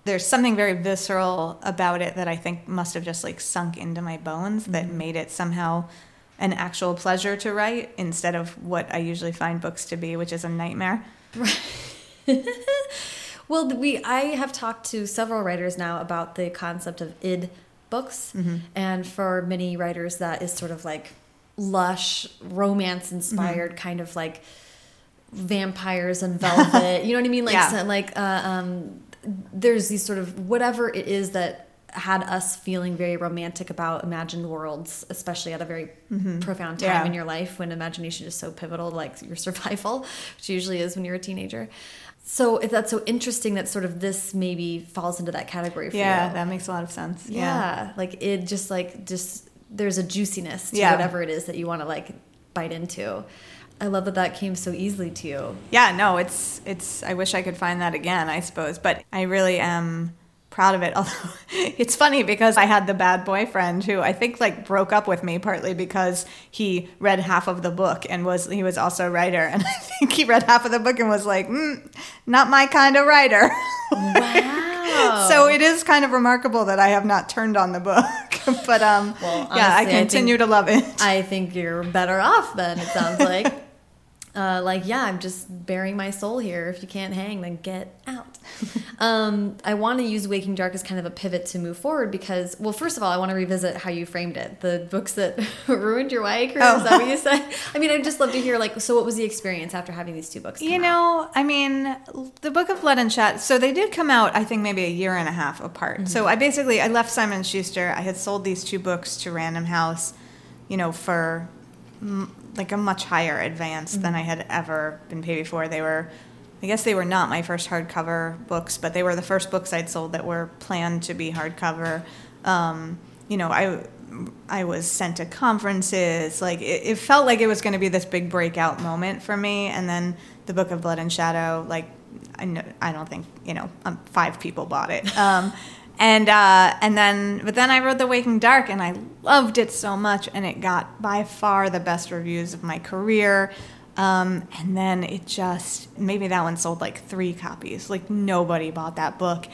There's something very visceral about it that I think must have just like sunk into my bones that mm-hmm. made it somehow an actual pleasure to write instead of what I usually find books to be, which is a nightmare. *laughs* Well, we I have talked to several writers now about the concept of id books, Mm-hmm. and for many writers, that is sort of like lush, romance-inspired, Mm-hmm. kind of like vampires and velvet. *laughs* you know what I mean? Like, Yeah. so- like uh, um, there's these sort of whatever it is that had us feeling very romantic about imagined worlds, especially at a very profound time. Yeah. in your life when imagination is so pivotal, like your *laughs* survival, which usually is when you're a teenager. So if that's so interesting that sort of this maybe falls into that category for Yeah, you. that makes a lot of sense. yeah. like it just like just there's a juiciness to Yeah. whatever it is that you want to like bite into. I love that that came so easily to you. Yeah, no, it's it's I wish I could find that again, I suppose, but I really am proud of it. *laughs* Although it's funny because I had the bad boyfriend who I think like broke up with me partly because he read half of the book and was he was also a writer *laughs* and I think he read half of the book and was like, mm, not my kind of writer. *laughs* Wow. so it is kind of remarkable that I have not turned on the book. but um Well, yeah, I honestly, I continue to love it. I think you're better off then, it sounds like. Uh, like, yeah, I'm just baring my soul here. If you can't hang, then get out. *laughs* um, I want to use Waking Dark as kind of a pivot to move forward because, well, first of all, I want to revisit how you framed it. The books that *laughs* ruined your YA career, is that what you said? I mean, I'd just love to hear, like, so what was the experience after having these two books? You out? know, I mean, the Book of Blood and Chat. So they did come out, I think, maybe a year and a half apart. So I basically I left Simon Schuster. I had sold these two books to Random House, you know, for like a much higher advance than I had ever been paid before. They were, I guess, they were not my first hardcover books, but they were the first books I'd sold that were planned to be hardcover. Um, you know, I. I was sent to conferences. Like it, it felt like it was going to be this big breakout moment for me. And then the Book of Blood and Shadow, like I, know, I don't think you know, um, five people bought it. Um, and uh, and then, but then I wrote The Waking Dark, and I loved it so much, and it got by far the best reviews of my career. Um, and then it just maybe that one sold like three copies. Like nobody bought that book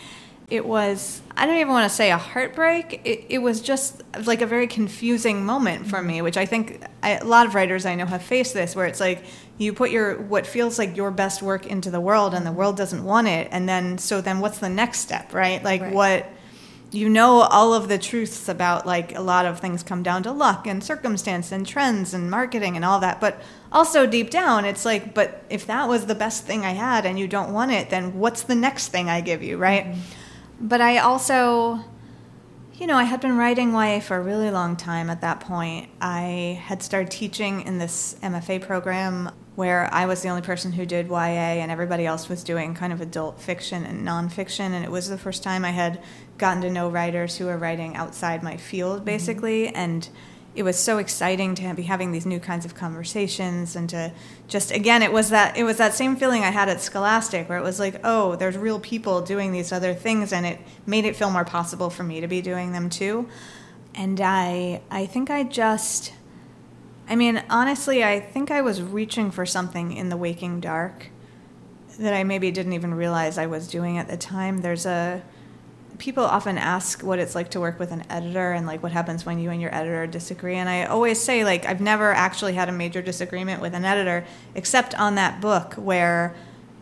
it was i don't even want to say a heartbreak it, it was just like a very confusing moment for me which i think I, a lot of writers i know have faced this where it's like you put your what feels like your best work into the world and the world doesn't want it and then so then what's the next step right? Like Right. what you know all of the truths about like a lot of things come down to luck and circumstance and trends and marketing and all that but also deep down it's like but if that was the best thing i had and you don't want it then what's the next thing i give you right mm-hmm. But I also, you know, I had been writing YA for a really long time at that point. I had started teaching in this MFA program where I was the only person who did YA and everybody else was doing kind of adult fiction and nonfiction. And it was the first time I had gotten to know writers who were writing outside my field, basically. Mm-hmm. And it was so exciting to be having these new kinds of conversations and to just again it was that it was that same feeling I had at Scholastic where it was like oh there's real people doing these other things and it made it feel more possible for me to be doing them too. And I I think I just I mean honestly I think I was reaching for something in the waking dark that I maybe didn't even realize I was doing at the time. There's a people often ask what it's like to work with an editor and like what happens when you and your editor disagree and i always say like i've never actually had a major disagreement with an editor except on that book where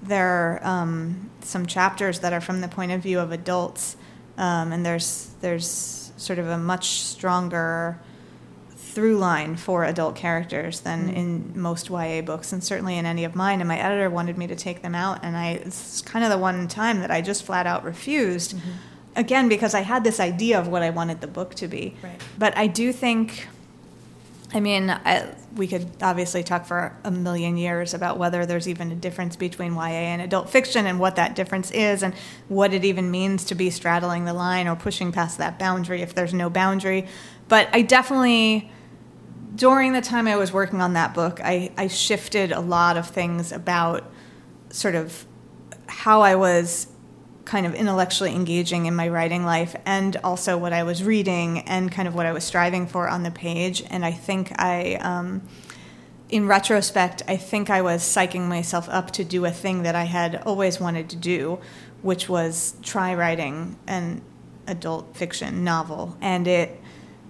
there are um, some chapters that are from the point of view of adults um, and there's there's sort of a much stronger through line for adult characters than mm. in most YA books, and certainly in any of mine. And my editor wanted me to take them out, and I it's kind of the one time that I just flat out refused. Mm-hmm again because I had this idea of what I wanted the book to be. Right. But I do think, I mean, I, we could obviously talk for a million years about whether there's even a difference between YA and adult fiction and what that difference is and what it even means to be straddling the line or pushing past that boundary if there's no boundary. But I definitely. During the time I was working on that book, I, I shifted a lot of things about sort of how I was kind of intellectually engaging in my writing life and also what I was reading and kind of what I was striving for on the page. And I think I, um, in retrospect, I think I was psyching myself up to do a thing that I had always wanted to do, which was try writing an adult fiction novel. And it,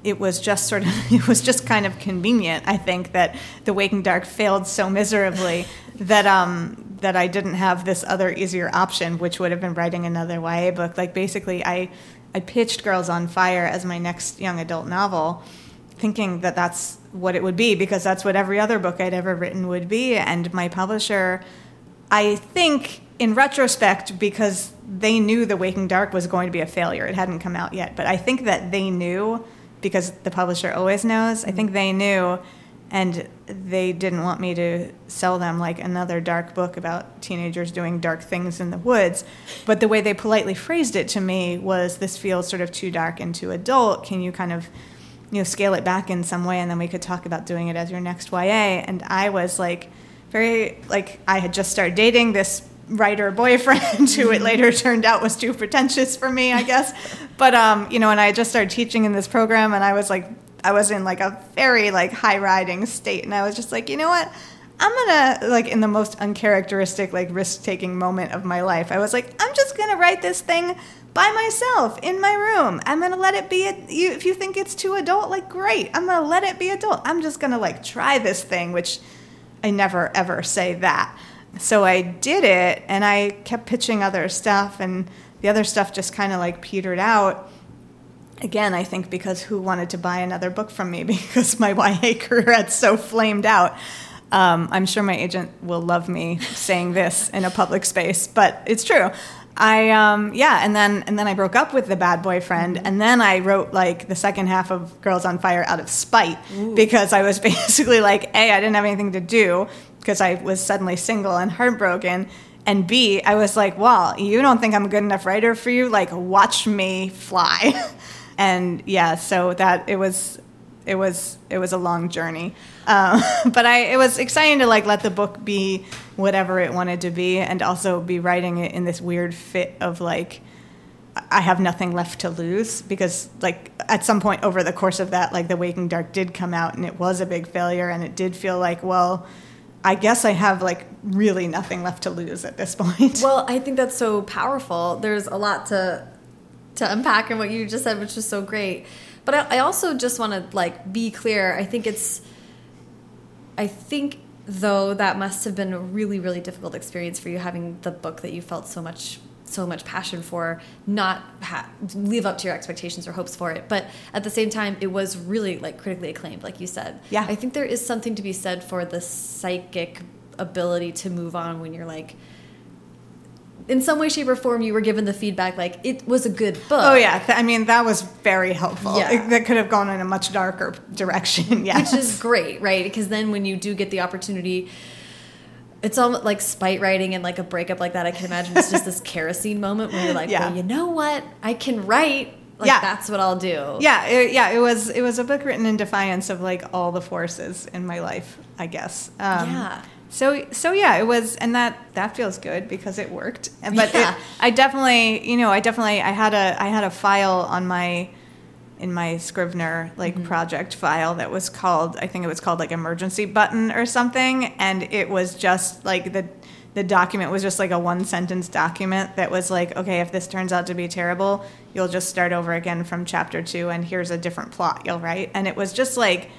it was just sort of *laughs* it was just kind of convenient i think that the waking dark failed so miserably *laughs* that um that I didn't have this other easier option, which would have been writing another YA book. Like basically, I I pitched Girls on Fire as my next young adult novel, thinking that that's what it would be because that's what every other book I'd ever written would be. And my publisher, I think in retrospect, because they knew The Waking Dark was going to be a failure, it hadn't come out yet, but I think that they knew because the publisher always knows. I think mm-hmm. they knew and they didn't want me to sell them like another dark book about teenagers doing dark things in the woods. But the way they politely phrased it to me was this feels sort of too dark and too adult. Can you kind of you know scale it back in some way and then we could talk about doing it as your next YA and I was like very like I had just started dating this writer boyfriend *laughs* who it later turned out was too pretentious for me, I guess. *laughs* But um, you know, and I just started teaching in this program and I was like I was in like a very like high riding state, and I was just like, you know what? I'm gonna like in the most uncharacteristic like risk taking moment of my life. I was like, I'm just gonna write this thing by myself in my room. I'm gonna let it be. A, you, if you think it's too adult, like great. I'm gonna let it be adult. I'm just gonna like try this thing, which I never ever say that. So I did it, and I kept pitching other stuff, and the other stuff just kind of like petered out again, I think because who wanted to buy another book from me *laughs* because my YA career had so flamed out. Um, I'm sure my agent will love me saying this in a public space, but it's true. I um, yeah, and then and then I broke up with the bad boyfriend, mm-hmm. and then I wrote like the second half of Girls on Fire out of spite Ooh. because I was *laughs* basically like, a I didn't have anything to do because I was suddenly single and heartbroken, and B I was like, well, you don't think I'm a good enough writer for you? Like, watch me fly. *laughs* and yeah, so that it was it was it was a long journey, um, *laughs* but I it was exciting to like let the book be whatever it wanted to be, and also be writing it in this weird fit of like. I have nothing left to lose because, like, at some point over the course of that, like, The Waking Dark did come out and it was a big failure, and it did feel like, well, I guess I have like really nothing left to lose at this *laughs* point. Well, I think that's so powerful. There's a lot to to unpack in what you just said, which was so great. But I, I also just want to like be clear. I think it's, I think though that must have been a really really difficult experience for you having the book that you felt so much so much passion for not live up to your expectations or hopes for it but at the same time it was really like critically acclaimed like you said yeah i think there is something to be said for the psychic ability to move on when you're like in some way, shape, or form, you were given the feedback like it was a good book. Oh yeah, I mean that was very helpful. Yeah. It, that could have gone in a much darker direction. *laughs* Yeah, which is great, right? Because then when you do get the opportunity it's almost like spite writing and like a breakup like that. I can imagine it's just this *laughs* kerosene moment where you're like, Yeah. well, you know what? I can write. Like, Yeah. that's what I'll do. Yeah, it, yeah, it was it was a book written in defiance of like all the forces in my life, I guess. Um, Yeah. So so yeah, it was, and that that feels good because it worked. And- But Yeah. it, I definitely, you know, I definitely, I had a I had a file on my in my Scrivener like Mm-hmm. project file that was called I think it was called like emergency button or something, and it was just like the the document was just like a one sentence document that was like, okay, if this turns out to be terrible, you'll just start over again from chapter two, and here's a different plot you'll write, and it was just like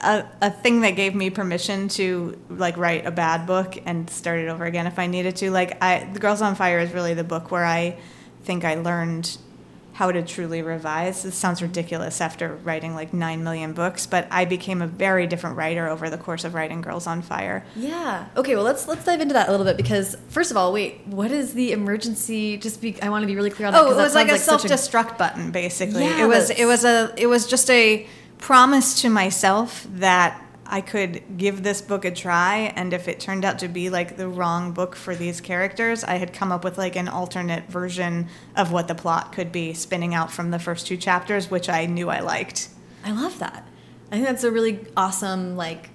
a, a thing that gave me permission to like write a bad book and start it over again if I needed to. Like I, The Girls on Fire is really the book where I think I learned how to truly revise. This sounds ridiculous after writing like nine million books, but I became a very different writer over the course of writing Girls on Fire. Yeah. Okay. Well, let's let's dive into that a little bit because first of all, wait, what is the emergency? Just be, I want to be really clear on that. Oh, it was like a such self-destruct button, basically. Yeah, it was. that's- It was a. It was just a promise to myself that I could give this book a try, and if it turned out to be like the wrong book for these characters, I had come up with like an alternate version of what the plot could be, spinning out from the first two chapters, which I knew I liked. I love that. I think that's a really awesome like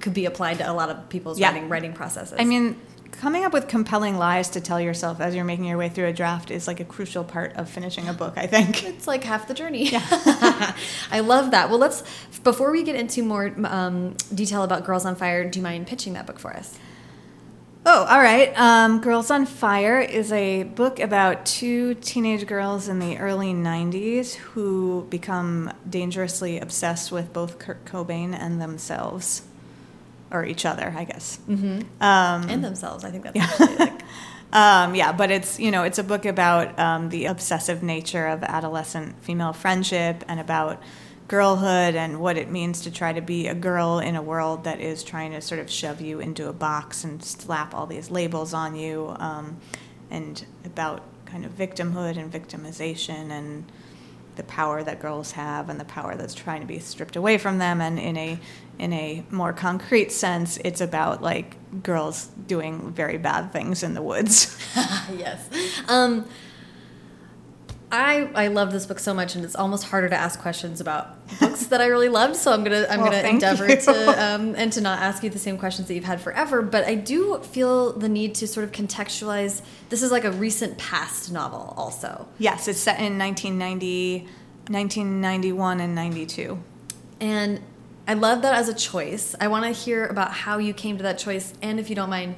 could be applied to a lot of people's Yeah. writing writing processes. I mean. Coming up with compelling lies to tell yourself as you're making your way through a draft is like a crucial part of finishing a book, I think. *laughs* it's like half the journey. *laughs* I love that. Well, let's before we get into more um, detail about Girls on Fire. Do you mind pitching that book for us? Oh, all right. Um, Girls on Fire is a book about two teenage girls in the early 90s who become dangerously obsessed with both Kurt Cobain and themselves. Or each other, I guess. Mm-hmm. Um, And themselves. I think that's *laughs* actually like um, yeah, but it's you know it's a book about um, the obsessive nature of adolescent female friendship and about girlhood and what it means to try to be a girl in a world that is trying to sort of shove you into a box and slap all these labels on you, um, and about kind of victimhood and victimization and the power that girls have and the power that's trying to be stripped away from them and in a in a more concrete sense it's about like girls doing very bad things in the woods *laughs* yes. Um, I I love this book so much, and it's almost harder to ask questions about books that I really loved. So I'm gonna I'm Well, gonna endeavor you. to um, and to not ask you the same questions that you've had forever. But I do feel the need to sort of contextualize. This is like a recent past novel, also, yes it's set in 1990 1991 and 92 and I love that as a choice. I want to hear about how you came to that choice, and if you don't mind,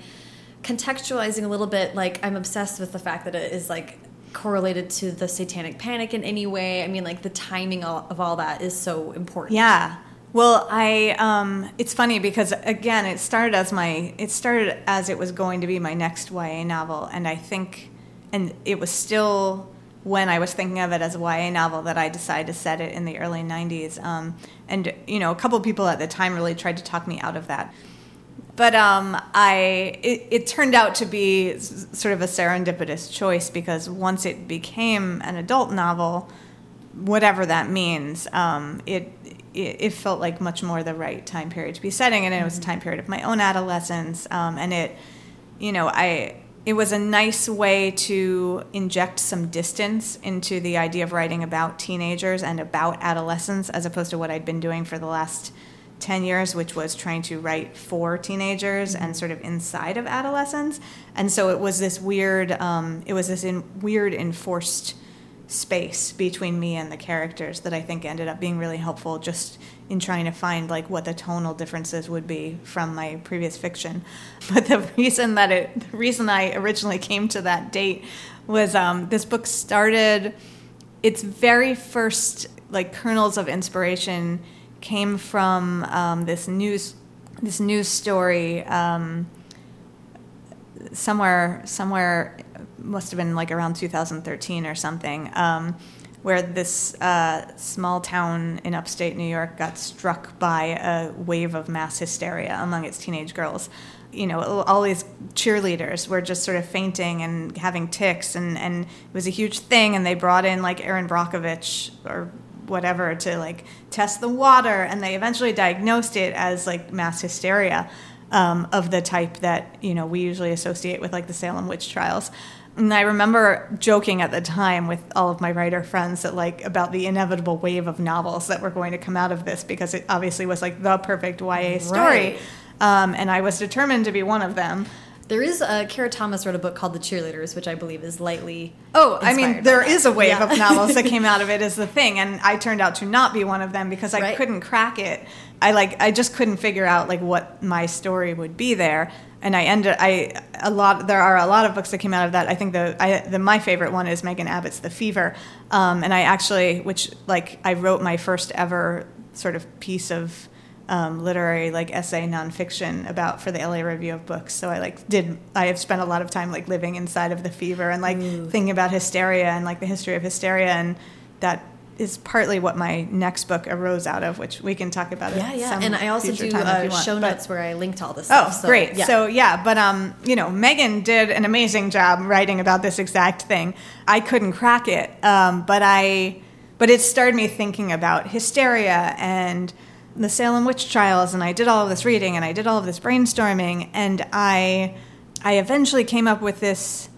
contextualizing a little bit. Like I'm obsessed with the fact that it is like correlated to the satanic panic in any way. I mean, like the timing of all that is so important. Yeah. Well, I um, it's funny because again, it started as my it started as it was going to be my next YA novel, and I think, and it was still when I was thinking of it as a YA novel that I decided to set it in the early '90s. Um, and you know, a couple people at the time really tried to talk me out of that. But um, I it, it turned out to be sort of a serendipitous choice because once it became an adult novel, whatever that means, um, it, it it felt like much more the right time period to be setting, and it was a time period of my own adolescence, um, and it, you know, I it was a nice way to inject some distance into the idea of writing about teenagers and about adolescence, as opposed to what I'd been doing for the last. 10 years, which was trying to write for teenagers and sort of inside of adolescence. And so it was this weird, um, it was this in, weird enforced space between me and the characters that I think ended up being really helpful just in trying to find like what the tonal differences would be from my previous fiction. *laughs* But the reason that it the reason I originally came to that date was um, this book started its very first like kernels of inspiration came from um, this news this news story um, somewhere somewhere must have been like around 2013 or something um, where this uh, small town in upstate New York got struck by a wave of mass hysteria among its teenage girls. You know, all these cheerleaders were just sort of fainting and having tics, and, and it was a huge thing. And they brought in like Erin Brockovich or whatever to like test the water, and they eventually diagnosed it as like mass hysteria. um, of the type that you know we usually associate with like the Salem witch trials. And I remember joking at the time with all of my writer friends that like about the inevitable wave of novels that were going to come out of this because it obviously was like the perfect YA story. Right. Um, and I was determined to be one of them. There is a Kara Thomas wrote a book called The Cheerleaders, which I believe is lightly. Oh, I mean, there is a wave Yeah. of novels that *laughs* came out of it as the thing, and I turned out to not be one of them because I Right. couldn't crack it. I like, I just couldn't figure out like what my story would be there, and I ended. I a lot. There are a lot of books that came out of that. I think the, I, the my favorite one is Megan Abbott's The Fever, um, and I actually, which like, I wrote my first ever sort of piece of um, literary like essay nonfiction about for the LA Review of Books. So I like did I have spent a lot of time like living inside of the fever and like thinking about hysteria and like the history of hysteria and that is partly what my next book arose out of, which we can talk about. Yeah, yeah. And I also do uh, want. show But- notes where I linked all this Stuff, Oh, stuff. great. yeah. So yeah, but um, you know, Megan did an amazing job writing about this exact thing. I couldn't crack it, um, but I, but it started me thinking about hysteria and the Salem witch trials, and I did all of this reading and I did all of this brainstorming, and I, I eventually came up with this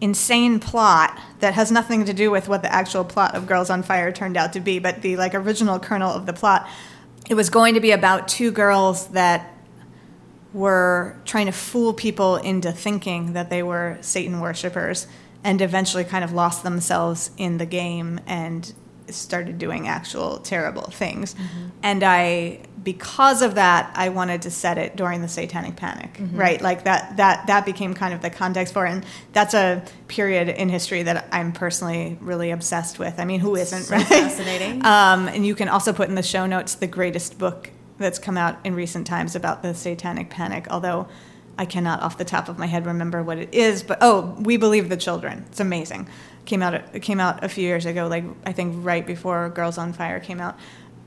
insane plot that has nothing to do with what the actual plot of Girls on Fire turned out to be, but the like original kernel of the plot. It was going to be about two girls that were trying to fool people into thinking that they were Satan worshippers and eventually kind of lost themselves in the game and started doing actual terrible things. Mm-hmm. And I because of that I wanted to set it during the satanic panic, right? Like that that that became kind of the context for it. And that's a period in history that I'm personally really obsessed with. I mean, who isn't, So right? fascinating. *laughs* Um, and you can also put in the show notes the greatest book that's come out in recent times about the satanic panic, although I cannot off the top of my head remember what it is. But oh, We Believe the Children. It's amazing. Came out it came out a few years ago, like I think right before Girls on Fire came out.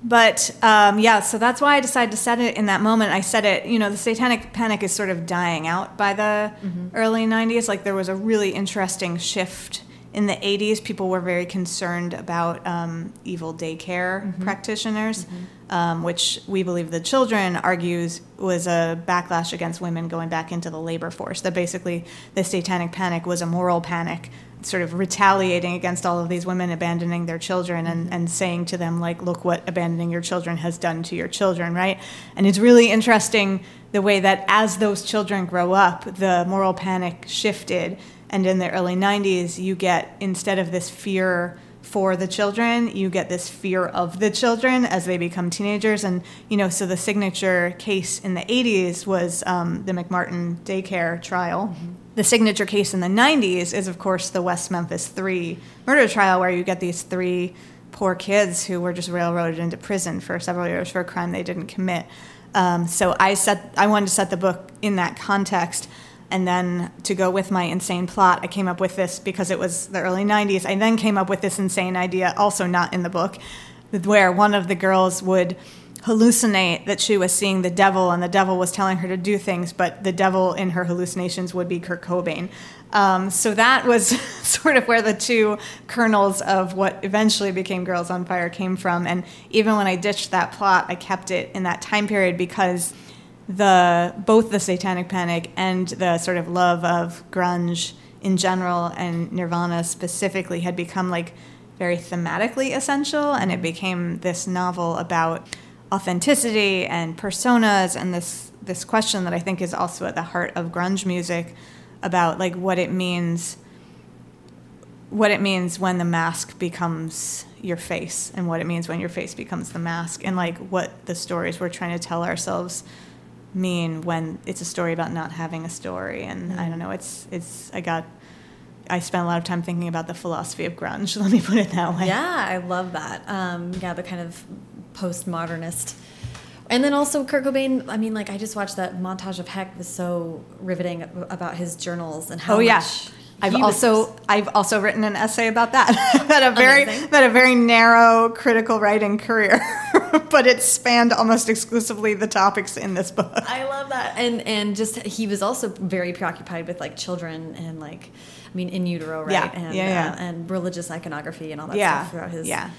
But um, yeah, so that's why I decided to set it in that moment. I said it, you know, the satanic panic is sort of dying out by the early 90s. Like there was a really interesting shift in the 80s. People were very concerned about um, evil daycare practitioners, um, which we believe the children argues was a backlash against women going back into the labor force. That basically the satanic panic was a moral panic sort of retaliating against all of these women abandoning their children and, and saying to them like look what abandoning your children has done to your children right? And it's really interesting the way that as those children grow up the moral panic shifted. And in the early 90s you get instead of this fear for the children you get this fear of the children as they become teenagers and you know so the signature case in the 80s was um, the mcmartin daycare trial the signature case in the 90s is, of course, the West Memphis 3 murder trial, where you get these three poor kids who were just railroaded into prison for several years for a crime they didn't commit. Um, so I set, I wanted to set the book in that context. And then to go with my insane plot, I came up with this because it was the early 90s. I then came up with this insane idea, also not in the book, where one of the girls would hallucinate that she was seeing the devil and the devil was telling her to do things, but the devil in her hallucinations would be Kurt Cobain. Um, so that was *laughs* sort of where the two kernels of what eventually became Girls on Fire came from. And even when I ditched that plot, I kept it in that time period because the both the Satanic Panic and the sort of love of grunge in general and Nirvana specifically had become like very thematically essential, and it became this novel about authenticity and personas and this this question that I think is also at the heart of grunge music about like what it means what it means when the mask becomes your face and what it means when your face becomes the mask and like what the stories we're trying to tell ourselves mean when it's a story about not having a story and I don't know it's it's I got I spent a lot of time thinking about the philosophy of grunge *laughs* let me put it that way Yeah, I love that. Um, yeah, the kind of postmodernist. And then also Kurt Cobain. I mean, like I just watched that montage of Heck was so riveting about his journals and how Oh yeah. much I've he was- also I've also written an essay about that. *laughs* that a very Amazing. had a very narrow critical writing career, *laughs* but it spanned almost exclusively the topics in this book. I love that. And and just he was also very preoccupied with like children and like I mean in utero, right? Yeah, And yeah, yeah. Uh, and religious iconography and all that Yeah, stuff throughout his yeah.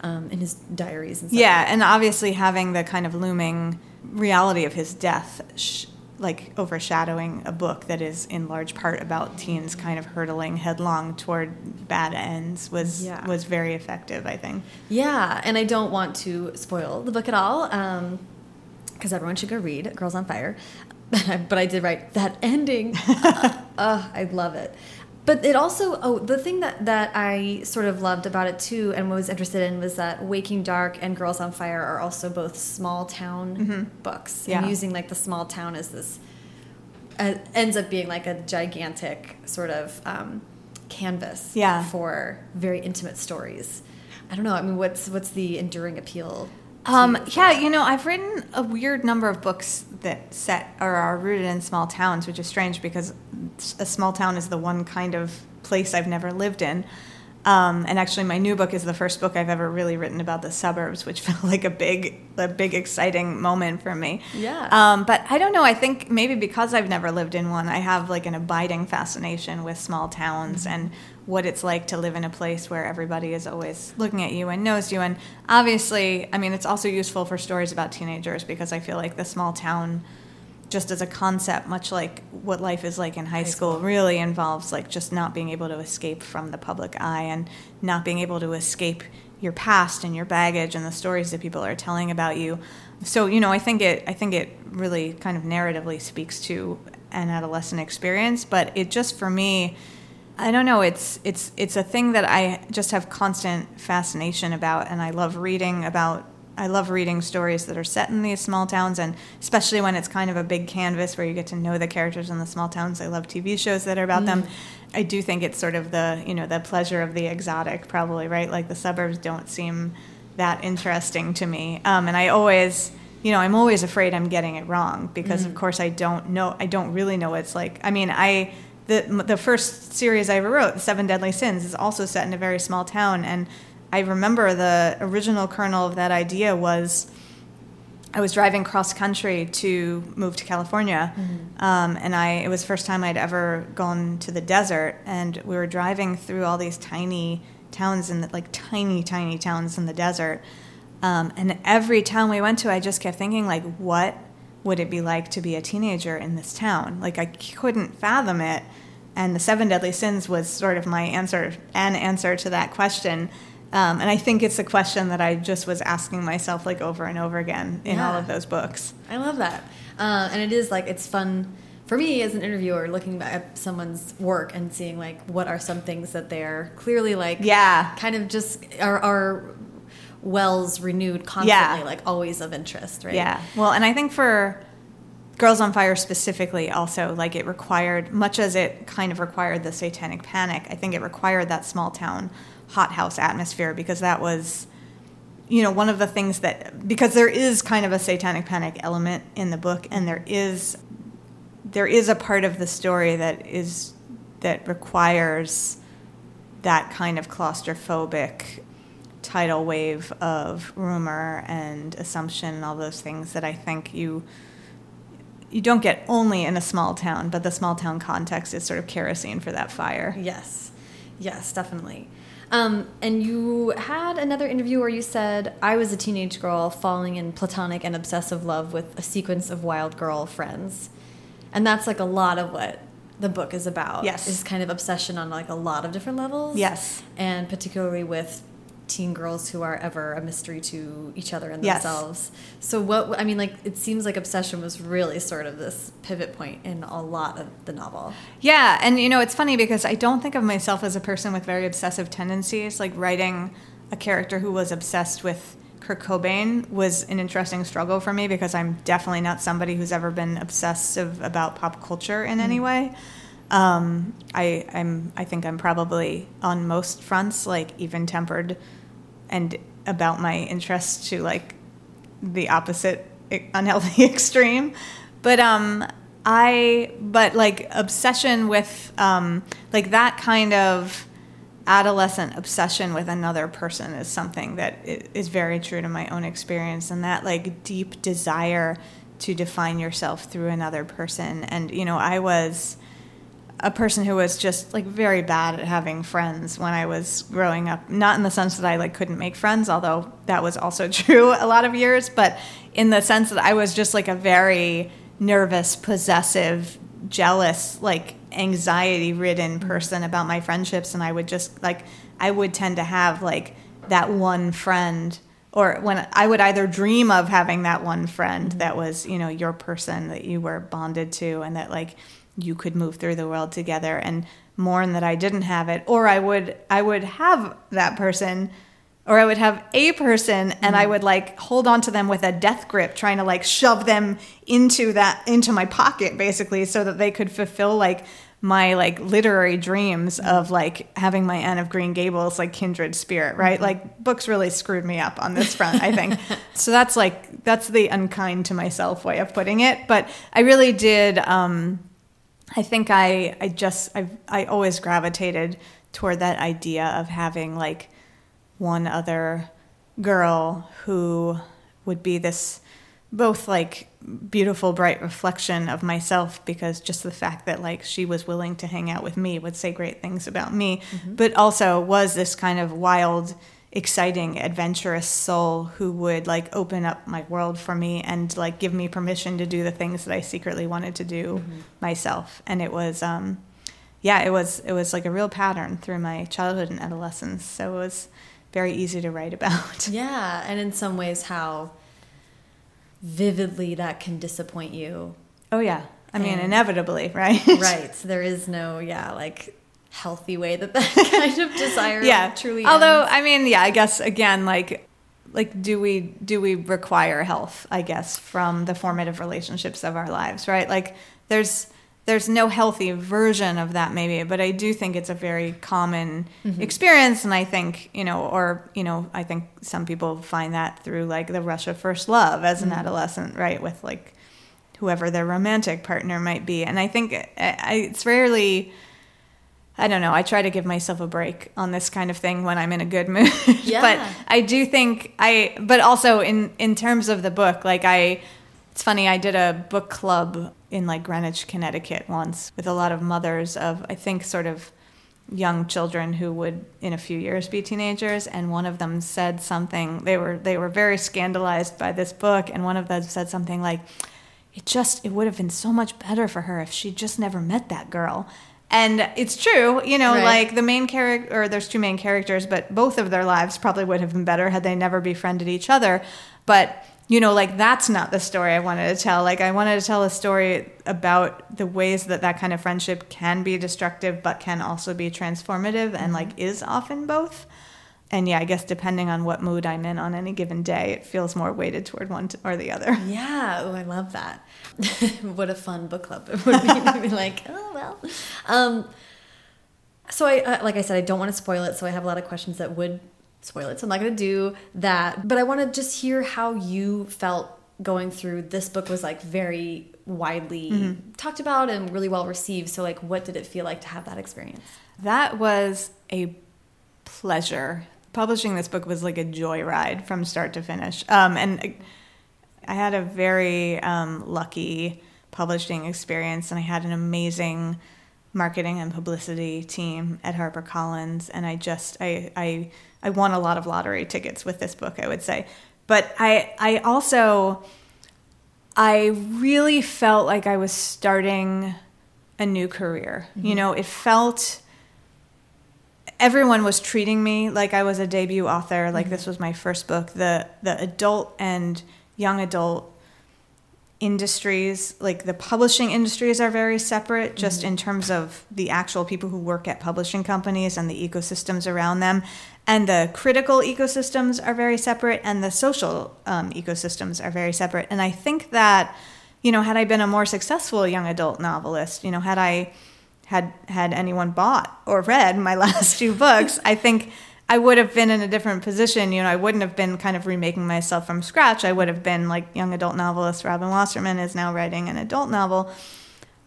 um in his diaries and stuff. Yeah, and obviously having the kind of looming reality of his death sh- like overshadowing a book that is in large part about teens kind of hurtling headlong toward bad ends was Yeah. was very effective i think Yeah, and I don't want to spoil the book at all, because everyone should go read Girls on Fire. *laughs* but I did write that ending. *laughs* uh, uh, I love it. But it also, oh, the thing that, that I sort of loved about it too and was interested in was that Waking Dark and Girls on Fire are also both small town books. Mm-hmm. Yeah. And using like the small town as this, uh, ends up being like a gigantic sort of um, canvas Yeah. for very intimate stories. I don't know. I mean, what's what's the enduring appeal? Um, yeah, you know, I've written a weird number of books that set or are rooted in small towns, which is strange because a small town is the one kind of place I've never lived in. Um, and actually, my new book is the first book I've ever really written about the suburbs, which *laughs* felt like a big, a big exciting moment for me. Yeah. Um, but I don't know. I think maybe because I've never lived in one, I have like an abiding fascination with small towns and what it's like to live in a place where everybody is always looking at you and knows you. And obviously, I mean, it's also useful for stories about teenagers because I feel like the small town, just as a concept, much like what life is like in high, school, school. really involves like just not being able to escape from the public eye and not being able to escape your past and your baggage and the stories that people are telling about you. So, you know, I think it I think it really kind of narratively speaks to an adolescent experience, but it just for me I don't know, it's it's it's a thing that I just have constant fascination about and I love reading about I love reading stories that are set in these small towns and especially when it's kind of a big canvas where you get to know the characters in the small towns. I love TV shows that are about them. I do think it's sort of the, you know, the pleasure of the exotic probably, right? Like the suburbs don't seem that interesting to me. Um, and I always, you know, I'm always afraid I'm getting it wrong because, of course, I don't know. I don't really know what it's like. I mean, I the the first series I ever wrote, The Seven Deadly Sins, is also set in a very small town, and I remember the original kernel of that idea was. I was driving cross country to move to California, um, and I it was the first time I'd ever gone to the desert, and we were driving through all these tiny towns in the, like tiny tiny towns in the desert, um, and every town we went to, I just kept thinking like, what would it be like to be a teenager in this town? Like I couldn't fathom it, and the Seven Deadly Sins was sort of my answer, an answer to that question. Um, and I think it's a question that I just was asking myself like over and over again in all of those books. I love that. Uh, and it is like, it's fun for me as an interviewer looking at someone's work and seeing like what are some things that they're clearly like, Yeah. kind of just are, are wells renewed constantly, Yeah. like always of interest, right? Yeah. Well, and I think for Girls on Fire specifically, also, like it required, much as it kind of required the satanic panic, I think it required that small town hothouse atmosphere because that was, you know, one of the things that, because there is kind of a satanic panic element in the book, and there is, there is a part of the story that is, that requires that kind of claustrophobic tidal wave of rumor and assumption and all those things that I think you you don't get only in a small town, but the small town context is sort of kerosene for that fire. Yes, yes, definitely. Um, and you had another interview where you said, I was a teenage girl falling in platonic and obsessive love with a sequence of wild girl friends. And that's like a lot of what the book is about. Yes. Is kind of obsession on like a lot of different levels. Yes. And particularly with teen girls who are ever a mystery to each other and Yes. themselves. So what, I mean, like, it seems like obsession was really sort of this pivot point in a lot of the novel. Yeah, and you know, it's funny because I don't think of myself as a person with very obsessive tendencies. Like writing a character who was obsessed with Kurt Cobain was an interesting struggle for me because I'm definitely not somebody who's ever been obsessive about pop culture in any way. Um, I, I'm, I think I'm probably on most fronts like even tempered, and about my interest to like the opposite unhealthy *laughs* extreme. But um, I but like obsession with um, like that kind of adolescent obsession with another person is something that is very true to my own experience, and that like deep desire to define yourself through another person. And you know, I was a person who was just like very bad at having friends when I was growing up. Not in the sense that I like couldn't make friends, although that was also *laughs* true a lot of years, but in the sense that I was just like a very nervous, possessive, jealous, like anxiety ridden person about my friendships. And I would just like, I would tend to have like that one friend or when I would either dream of having that one friend that was, you know, your person that you were bonded to and that like you could move through the world together and mourn that I didn't have it or I would I would have that person or I would have a person and I mm. would like hold on to them with a death grip trying to like shove them into that into my pocket basically so that they could fulfill like my like literary dreams mm. of like having my Anne of Green Gables like kindred spirit, right? Mm-hmm. Like books really screwed me up on this front, I think. *laughs* so that's like that's the unkind to myself way of putting it. But I really did um I think I I just I I always gravitated toward that idea of having like one other girl who would be this both like beautiful bright reflection of myself because just the fact that like she was willing to hang out with me would say great things about me mm-hmm. but also was this kind of wild exciting adventurous soul who would like open up my world for me and like give me permission to do the things that I secretly wanted to do mm-hmm. myself and it was um yeah it was it was like a real pattern through my childhood and adolescence so it was very easy to write *laughs* about yeah and in some ways how vividly that can disappoint you. Oh yeah. I mean, inevitably, *laughs* right? right. So there is no, yeah, like healthy way that that *laughs* kind of desire yeah. truly. Although, ends. I mean, yeah, I guess again, like, like do we do we require health? I guess from the formative relationships of our lives, right? Like, there's there's no healthy version of that maybe but i do think it's a very common mm-hmm. experience and i think you know or you know i think some people find that through like the rush of first love as an mm-hmm. adolescent right with like whoever their romantic partner might be and i think it's rarely I don't know. I try to give myself a break on this kind of thing when I'm in a good *laughs* mood. Yeah. but I do think I but also in in terms of the book, like I it's funny, I did a book club in like Greenwich, Connecticut once with a lot of mothers of I think sort of young children who would in a few years be teenagers and one of them said something they were they were very scandalized by this book and one of them said something like it just it would have been so much better for her if she just never met that girl and it's true you know right. like the main character or there's two main characters but both of their lives probably would have been better had they never befriended each other but you know, like that's not the story I wanted to tell. Like I wanted to tell a story about the ways that that kind of friendship can be destructive, but can also be transformative, and like mm-hmm. is often both. And yeah, I guess depending on what mood I'm in on any given day, it feels more weighted toward one or the other. *laughs* Yeah, oh, I love that. *laughs* what a fun book club *laughs* it would be to be like, oh well. Um, so I, uh, like I said, I don't want to spoil it, so I have a lot of questions that would spoil it, so I'm not going to do that. But I want to just hear how you felt going through this book was like very widely mm -hmm. talked about and really well received. So like what did it feel like to have that experience? That was a pleasure. Publishing this book was like a joyride from start to finish. Um, and I had a very um, lucky publishing experience and I had an amazing marketing and publicity team at HarperCollins and I just I I I won a lot of lottery tickets with this book, I would say. But I I also I really felt like I was starting a new career. Mm-hmm. You know, it felt everyone was treating me like I was a debut author, like mm-hmm. this was my first book. The the adult and young adult industries like the publishing industries are very separate just mm-hmm. in terms of the actual people who work at publishing companies and the ecosystems around them and the critical ecosystems are very separate and the social um, ecosystems are very separate and i think that you know had i been a more successful young adult novelist you know had i had had anyone bought or read my *laughs* last two books i think i would have been in a different position. You know i wouldn't have been kind of remaking myself from scratch. I would have been like young adult novelist. Robin wasserman is now writing an adult novel.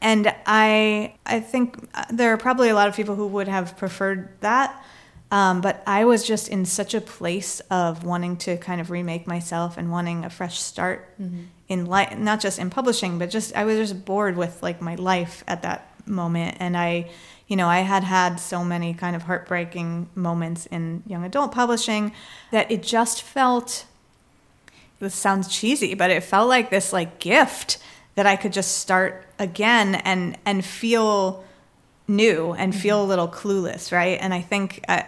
And i i think uh, there are probably a lot of people who would have preferred that. Um, but I was just in such a place of wanting to kind of remake myself and wanting a fresh start mm-hmm. in life, not just in publishing, but just I was just bored with like my life at that moment. And I, you know, I had had so many kind of heartbreaking moments in young adult publishing that it just felt. This sounds cheesy, but it felt like this like gift that I could just start again and and feel new and feel a little clueless, right? And I think uh,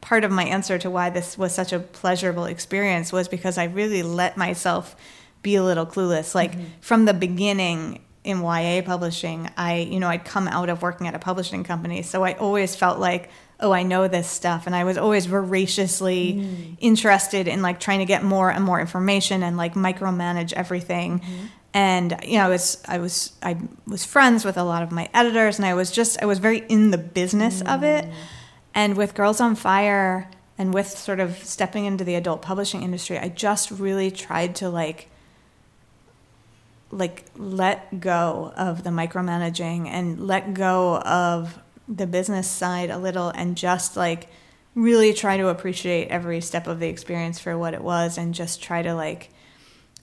part of my answer to why this was such a pleasurable experience was because I really let myself be a little clueless. Like mm-hmm. from the beginning in YA publishing, I, you know, I'd come out of working at a publishing company, so I always felt like, oh, I know this stuff, and I was always voraciously mm. interested in like trying to get more and more information and like micromanage everything. Mm-hmm and you know I was I was I was friends with a lot of my editors and I was just I was very in the business mm. of it mm. and with Girls on Fire and with sort of stepping into the adult publishing industry I just really tried to like like let go of the micromanaging and let go of the business side a little and just like really try to appreciate every step of the experience for what it was and just try to like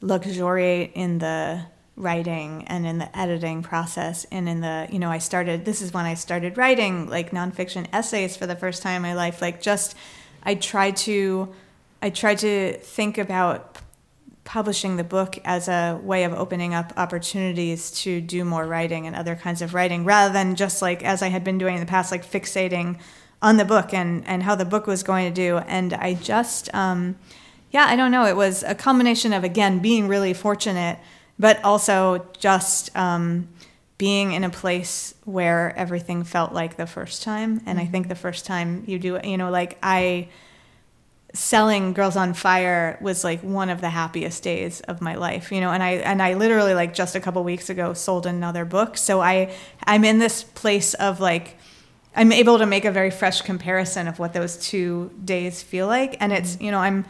luxuriate in the writing and in the editing process and in the you know i started this is when i started writing like nonfiction essays for the first time in my life like just i tried to i tried to think about publishing the book as a way of opening up opportunities to do more writing and other kinds of writing rather than just like as i had been doing in the past like fixating on the book and and how the book was going to do and i just um yeah, I don't know. It was a combination of, again, being really fortunate, but also just um, being in a place where everything felt like the first time. And mm-hmm. I think the first time you do it, you know, like I selling girls on fire was like one of the happiest days of my life you know and i and i literally like just a couple weeks ago sold another book. So i i'm in this place of like i'm able to make a very fresh comparison of what those two days feel like. And it's mm-hmm. you know i'm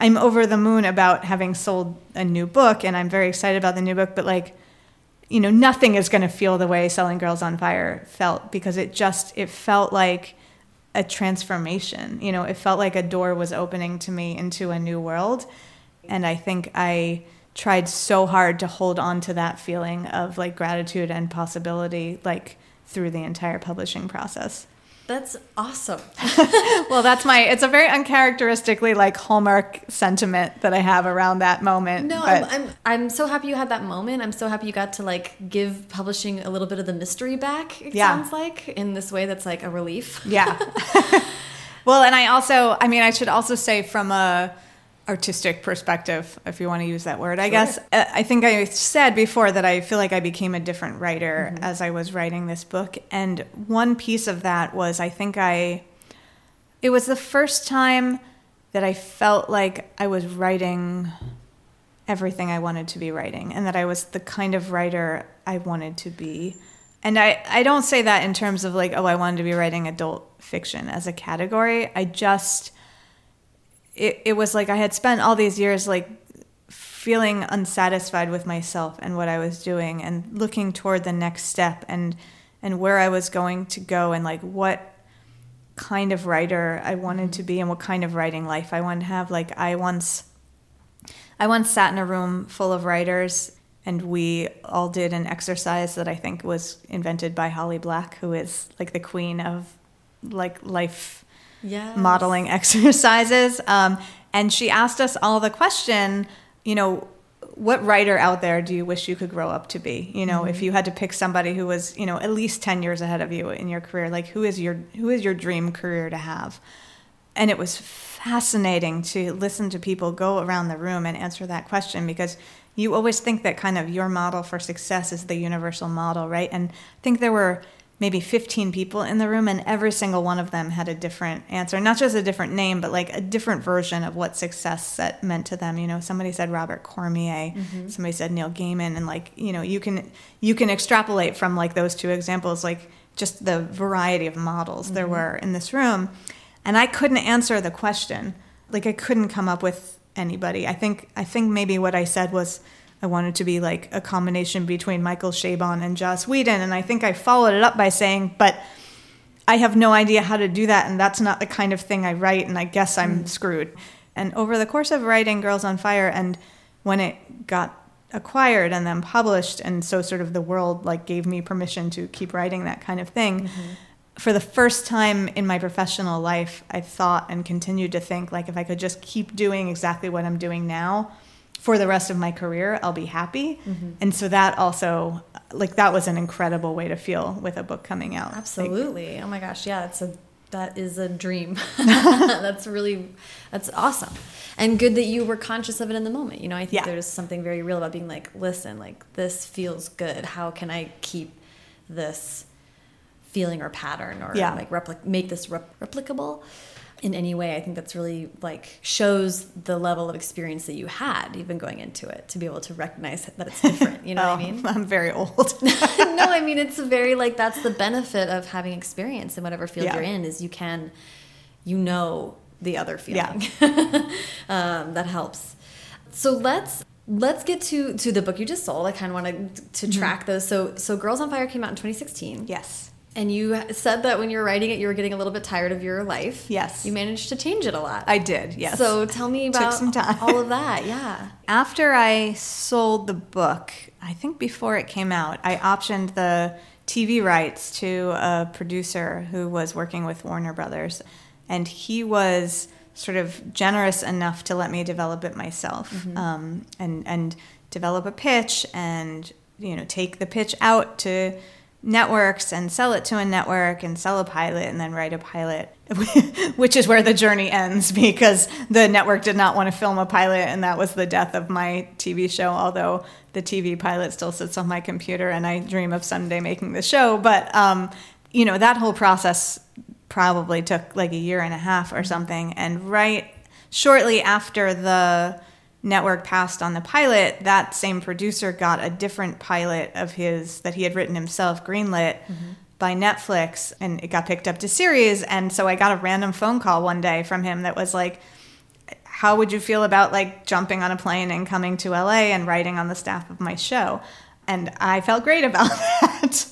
I'm over the moon about having sold a new book and I'm very excited about the new book, but like, you know, nothing is going to feel the way Selling Girls on Fire felt because it just, it felt like a transformation. You know, it felt like a door was opening to me into a new world. And I think I tried so hard to hold on to that feeling of like gratitude and possibility, like through the entire publishing process. That's awesome. *laughs* well, that's my. It's a very uncharacteristically like hallmark sentiment that I have around that moment. No, I'm, I'm, I'm so happy you had that moment. I'm so happy you got to like give publishing a little bit of the mystery back. It yeah. sounds like in this way that's like a relief. Yeah. *laughs* well, and I also, I mean, I should also say from a artistic perspective, if you want to use that word. I guess uh, I think I said before that I feel like I became a different writer mm-hmm. as I was writing this book. And one piece of that was I think I, it was the first time that I felt like I was writing everything I wanted to be writing and that I was the kind of writer I wanted to be. And I, I don't say that in terms of like, oh, I wanted to be writing adult fiction as a category. I just, it, it was like I had spent all these years like feeling unsatisfied with myself and what I was doing and looking toward the next step and and where I was going to go and like what kind of writer I wanted to be and what kind of writing life I wanted to have. Like I once I once sat in a room full of writers and we all did an exercise that I think was invented by Holly Black who is like the queen of like life yes. modeling exercises. Um, and she asked us all the question, you know, what writer out there do you wish you could grow up to be? You know, mm-hmm. if you had to pick somebody who was, you know, at least 10 years ahead of you in your career, like who is your who is your dream career to have? And it was fascinating to listen to people go around the room and answer that question because you always think that kind of your model for success is the universal model, right? And I think there were maybe 15 people in the room and every single one of them had a different answer. Not just a different name but like a different version of what success meant to them. You know somebody said robert cormier mm-hmm. somebody said neil gaiman and like you know you can you can extrapolate from like those two examples like just the variety of models mm-hmm. there were in this room. And i couldn't answer the question. Like i couldn't come up with anybody. I think i think maybe what i said was I wanted to be like a combination between Michael Chabon and Joss Whedon. And I think I followed it up by saying, but I have no idea how to do that. And that's not the kind of thing I write. And I guess I'm mm. screwed. And over the course of writing Girls on Fire, and when it got acquired and then published, and so sort of the world like gave me permission to keep writing that kind of thing. Mm-hmm. For the first time in my professional life, I thought and continued to think like if I could just keep doing exactly what I'm doing now, for the rest of my career, I'll be happy. Mm-hmm. And so that also, like, that was an incredible way to feel with a book coming out. Like, Absolutely. oh my gosh, yeah, that's a that is a dream. *laughs* *laughs* that's really that's awesome. And good that you were conscious of it in the moment. You know, I think Yeah. there's something very real about being like, listen, like this feels good. How can I keep this feeling or pattern or Yeah. like repli- make this rep- replicable in any way? I think that's really like shows the level of experience that you had even going into it to be able to recognize that it's different. You know oh, what I *laughs* mean? I'm very old. *laughs* no, I mean it's very like that's the benefit of having experience in whatever field Yeah. you're in is you can, you know, the other Yeah. feeling. *laughs* um, that helps. So let's let's get to to the book you just sold. I kind of wanted to Mm-hmm. track those. So so Girls on Fire came out in 2016. yes. And you said that when you were writing it, you were getting a little bit tired of your life. Yes. You managed to change it a lot. I did, yes. So tell me about all of that. Yeah. *laughs* After I sold the book, I think before it came out, I optioned the TV rights to a producer who was working with Warner Brothers. And he was sort of generous enough to let me develop it myself um, and, and develop a pitch and, you know, take the pitch out to networks and sell it to a network and sell a pilot and then write a pilot *laughs* which is where the journey ends *laughs* because the network did not want to film a pilot and that was the death of my TV show although the TV pilot still sits on my computer and I dream of someday making the show. But um, you know that whole process probably took like a year and a half or something. And right shortly after the network passed on the pilot, that same producer got a different pilot of his that he had written himself, greenlit by Netflix, and it got picked up to series. And so I got a random phone call one day from him that was like, how would you feel about like jumping on a plane and coming to LA and writing on the staff of my show? And I felt great about *laughs* that,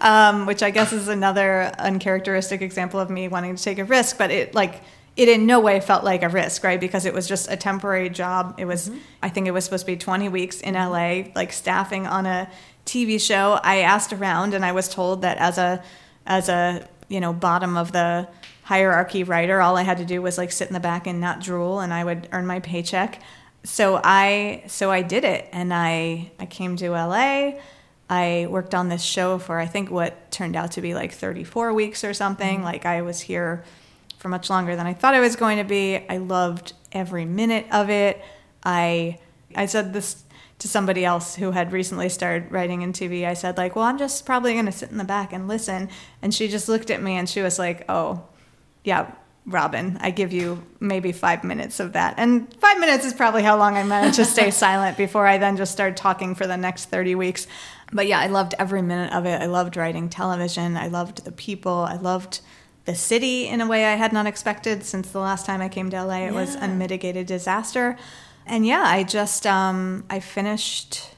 um, which I guess is another uncharacteristic example of me wanting to take a risk. But it like it in no way felt like a risk, right? Because it was just a temporary job. It was, mm-hmm. I think it was supposed to be 20 weeks in mm-hmm. LA, like staffing on a TV show. I asked around, and I was told that as a as a you know bottom of the hierarchy writer, all I had to do was like sit in the back and not drool, and I would earn my paycheck. So I so I did it, and I I came to LA. I worked on this show for I think what turned out to be like 34 weeks or something. Mm-hmm. Like I was here for much longer than I thought I was going to be. I loved every minute of it. I I said this to somebody else who had recently started writing in TV. I said like, "Well, I'm just probably going to sit in the back and listen." And she just looked at me and she was like, "Oh, yeah, Robin, I give you maybe 5 minutes of that." And 5 minutes is probably how long I managed to stay *laughs* silent before I then just started talking for the next 30 weeks. But yeah, I loved every minute of it. I loved writing television. I loved the people. I loved the city in a way I had not expected since the last time I came to LA. It was unmitigated disaster. And yeah, I just um, I finished.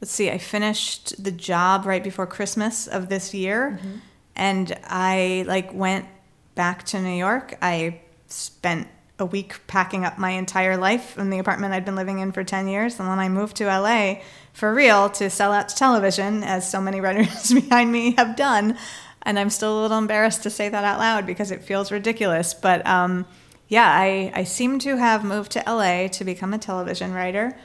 Let's see, I finished the job right before Christmas of this year, and I like went back to New York. I spent a week packing up my entire life in the apartment I'd been living in for 10 years. And then I moved to LA for real to sell out to television, as so many writers *laughs* behind me have done. And I'm still a little embarrassed to say that out loud because it feels ridiculous. But um, yeah, I, I seem to have moved to LA to become a television writer,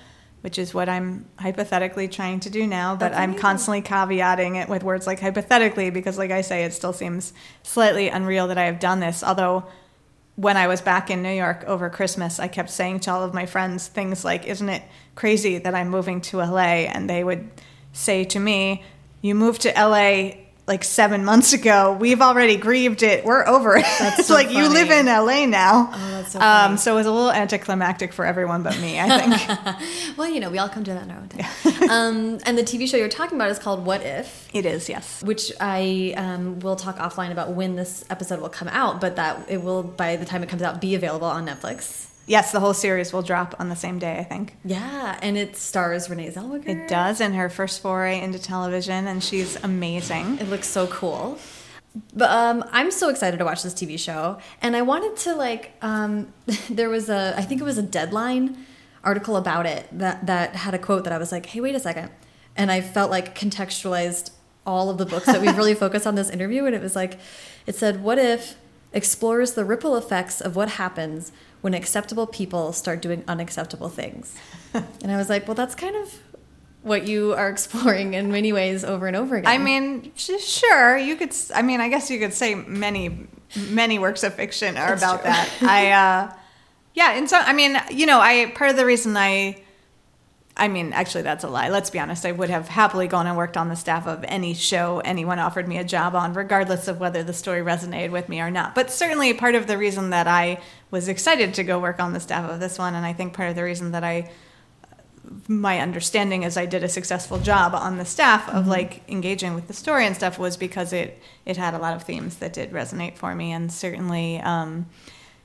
which is what I'm hypothetically trying to do now. But I'm constantly caveating it with words like hypothetically because, like I say, it still seems slightly unreal that I have done this. Although when I was back in New York over Christmas, I kept saying to all of my friends things like, Isn't it crazy that I'm moving to LA? And they would say to me, You moved to LA like seven months ago. We've already grieved it. We're over it. That's it's so like you live in LA now. Oh, that's so um, funny. so it was a little anticlimactic for everyone but me, I think. *laughs* Well, you know, we all come to that in our own time. *laughs* um, and the TV show you're talking about is called What If? it is, yes. which I um, will talk offline about when this episode will come out, but that it will, by the time it comes out, be available on Netflix. Yes, the whole series will drop on the same day, I think. Yeah, and it stars Renee Zellweger. It does in her first foray into television, and she's amazing. It looks so cool. But um, I'm so excited to watch this TV show, and I wanted to like. Um, *laughs* there was a, I think it was a Deadline article about it that that had a quote that I was like, "Hey, wait a second. and I felt like contextualized all of the books that we really *laughs* focused on this interview, and it was like, it said, "What if explores the ripple effects of what happens when acceptable people start doing unacceptable things. *laughs* and I was like, well, that's kind of what you are exploring in many ways over and over again. I mean, sure, you could. I mean, I guess you could say many, many works of fiction are about true. that. I, uh, yeah, and so I mean, you know, I part of the reason I, I mean, actually, that's a lie. Let's be honest. I would have happily gone and worked on the staff of any show anyone offered me a job on, regardless of whether the story resonated with me or not. But certainly, part of the reason that I was excited to go work on the staff of this one, and I think part of the reason that I my understanding is I did a successful job on the staff of like engaging with the story and stuff was because it it had a lot of themes that did resonate for me and certainly um,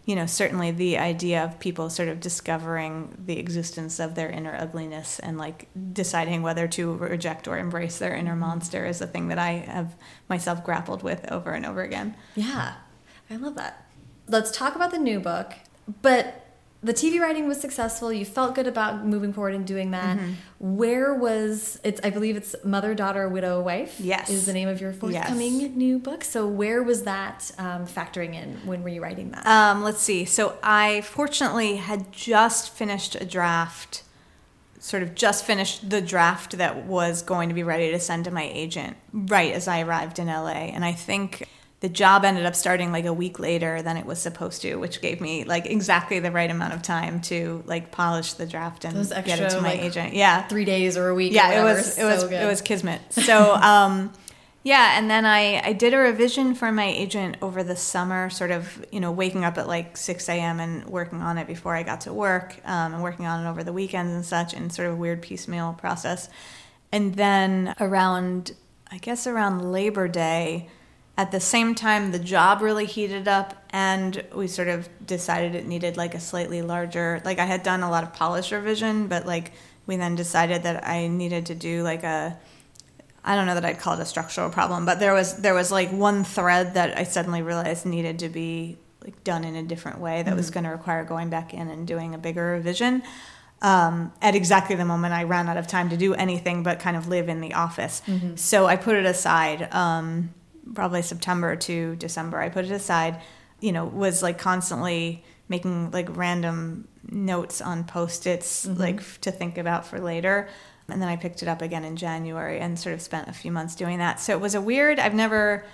you know certainly the idea of people sort of discovering the existence of their inner ugliness and like deciding whether to reject or embrace their inner mm-hmm. monster is a thing that I have myself grappled with over and over again. Yeah, I love that. Let's talk about the new book. But the TV writing was successful. You felt good about moving forward and doing that. Mm-hmm. Where was it's? I believe it's Mother, Daughter, Widow, Wife. Yes. is the name of your forthcoming Yes. new book. So where was that um, factoring in? When were you writing that? Um, let's see. So I fortunately had just finished a draft, sort of just finished the draft that was going to be ready to send to my agent right as I arrived in LA. And I think the job ended up starting like a week later than it was supposed to, which gave me like exactly the right amount of time to like polish the draft and Those get it to my like, agent. Yeah Three days or a week? yeah it was it was So it was kismet *laughs* so um yeah and then i i did a revision for my agent over the summer sort of you know waking up at like 6 a.m and working on it before i got to work um, and working on it over the weekends and such in sort of a weird piecemeal process and then around i guess around labor day at the same time the job really heated up and we sort of decided it needed like a slightly larger like i had done a lot of polish revision but like we then decided that i needed to do like a i don't know that i'd call it a structural problem but there was there was like one thread that i suddenly realized needed to be like done in a different way that was going to require going back in and doing a bigger revision um, at exactly the moment I ran out of time to do anything but kind of live in the office. So I put it aside, um, probably September to December. I put it aside, you know, was like constantly making like random notes on post its, mm-hmm. like f- to think about for later. And then I picked it up again in January and sort of spent a few months doing that. So it was a weird, I've never,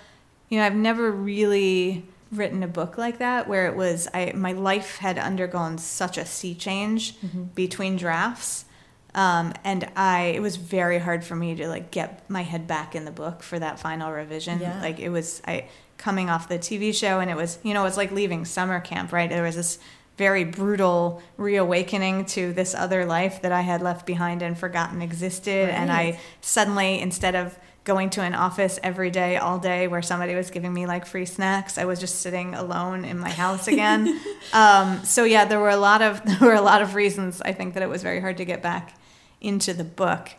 you know, I've never really written a book like that where it was I my life had undergone such a sea change mm-hmm. between drafts. Um, and I it was very hard for me to like get my head back in the book for that final revision. Yeah. Like it was I coming off the TV show and it was you know, it was like leaving summer camp, right? There was this very brutal reawakening to this other life that I had left behind and forgotten existed. And I suddenly, instead of going to an office every day, all day, where somebody was giving me like free snacks, I was just sitting alone in my house again. *laughs* um, so yeah, there were a lot of *laughs* there were a lot of reasons I think that it was very hard to get back into the book.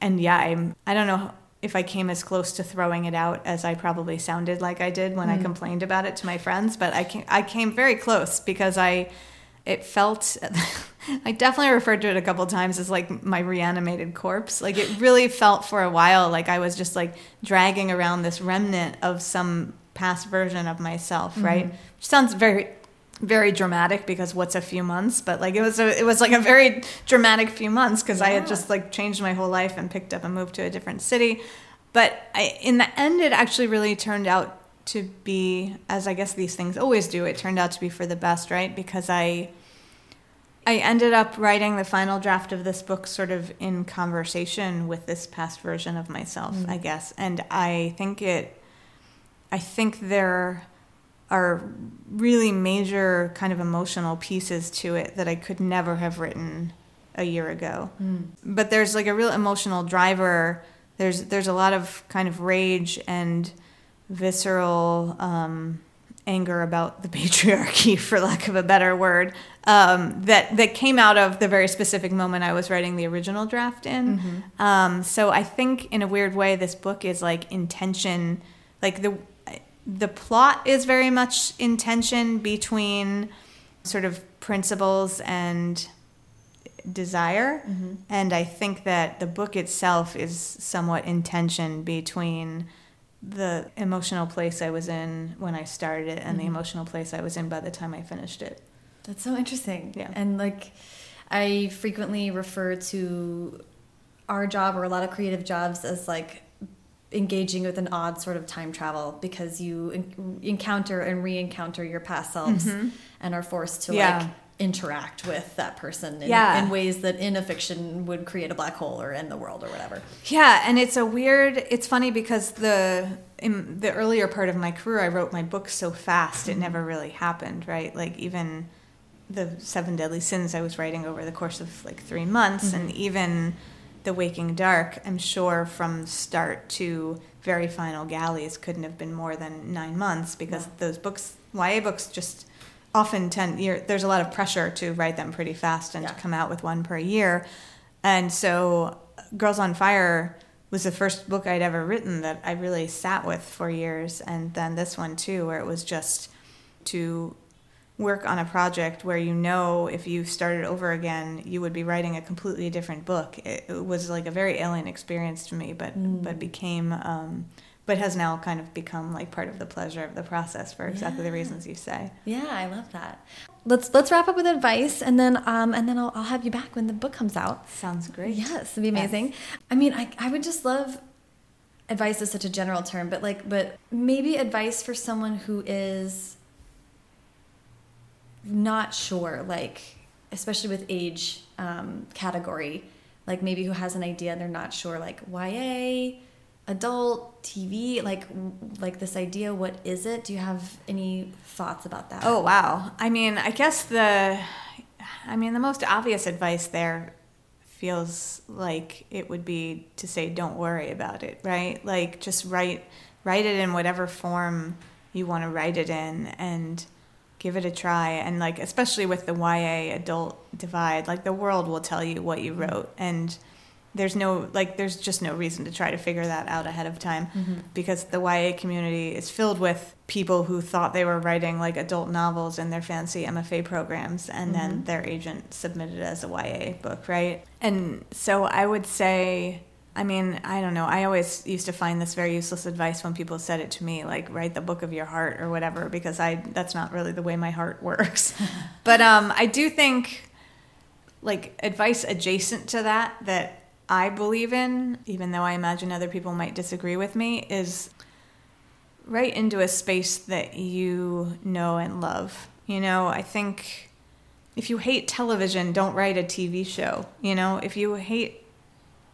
And yeah, I'm I don't know if I came as close to throwing it out as I probably sounded like I did when I mm. complained about it to my friends, but I came, I came very close because I it felt *laughs* I definitely referred to it a couple times as like my reanimated corpse. Like it really felt for a while like I was just like dragging around this remnant of some past version of myself, mm-hmm. right? Which sounds very very dramatic because what's a few months but like it was a, it was like a very dramatic few months because I had just like changed my whole life and picked up and moved to a different city. But I, in the end it actually really turned out to be as I guess these things always do it turned out to be for the best right? Because I I ended up writing the final draft of this book sort of in conversation with this past version of myself, mm. I guess. And I think it, I think there are really major kind of emotional pieces to it that I could never have written a year ago. But there's like a real emotional driver. There's there's a lot of kind of rage and visceral um, anger about the *laughs* patriarchy, for lack of a better word, um, that that came out of the very specific moment I was writing the original draft in. Um, so I think, in a weird way, this book is like intention, like the the plot is very much in tension between sort of principles and desire. Mm-hmm. And I think that the book itself is somewhat in tension between the emotional place I was in when I started it and the mm-hmm. emotional place I was in by the time I finished it. That's so interesting. Yeah. And like, I frequently refer to our job or a lot of creative jobs as like engaging with an odd sort of time travel because you en encounter and re-encounter your past selves mm-hmm. and are forced to Yeah. like interact with that person in, Yeah. in ways that in a fiction would create a black hole or end the world or whatever. Yeah, and it's a weird. It's funny because the in the earlier part of my career, I wrote my books so fast it never really happened. Right, like even the Seven Deadly Sins I was writing over the course of like three months, and mm-hmm. even The Waking Dark, I'm sure from start to very final galleys couldn't have been more than nine months because those books, YA books, just often tend. There's a lot of pressure to write them pretty fast and to come out with one per year. And so, Girls on Fire was the first book I'd ever written that I really sat with for years. And then this one, too, where it was just to work on a project where you know if you started over again, you would be writing a completely different book. It, it was like a very alien experience to me, but, but became. Um, but has now kind of become like part of the pleasure of the process for exactly the reasons you say. Yeah, I love that. Let's let's wrap up with advice and then um and then I'll, I'll have you back when the book comes out. Sounds great. Yes, it'd be amazing. I mean, I, I would just love advice is such a general term, but like, but maybe advice for someone who is not sure, like, especially with age um, category, like maybe who has an idea and they're not sure, like YA, adult, TV, like, like this idea, what is it? Do you have any thoughts about that? Oh wow. I mean, I guess the I mean, the most obvious advice there feels like it would be to say don't worry about it, right? Like just write write it in whatever form you want to write it in and give it a try. And like especially with the YA adult divide, like the world will tell you what you mm-hmm. wrote. And there's no like there's just no reason to try to figure that out ahead of time mm-hmm. because the YA community is filled with people who thought they were writing like adult novels in their fancy MFA programs and then mm-hmm. their agent submitted it as a YA book, right? And so I would say I mean, I don't know. I always used to find this very useless advice when people said it to me, like write the book of your heart or whatever, because I that's not really the way my heart *laughs* works. *laughs* but um, I do think like advice adjacent to that that I believe in, even though I imagine other people might disagree with me, is right into a space that you know and love. You know, I think if you hate television, don't write a TV show. You know, if you hate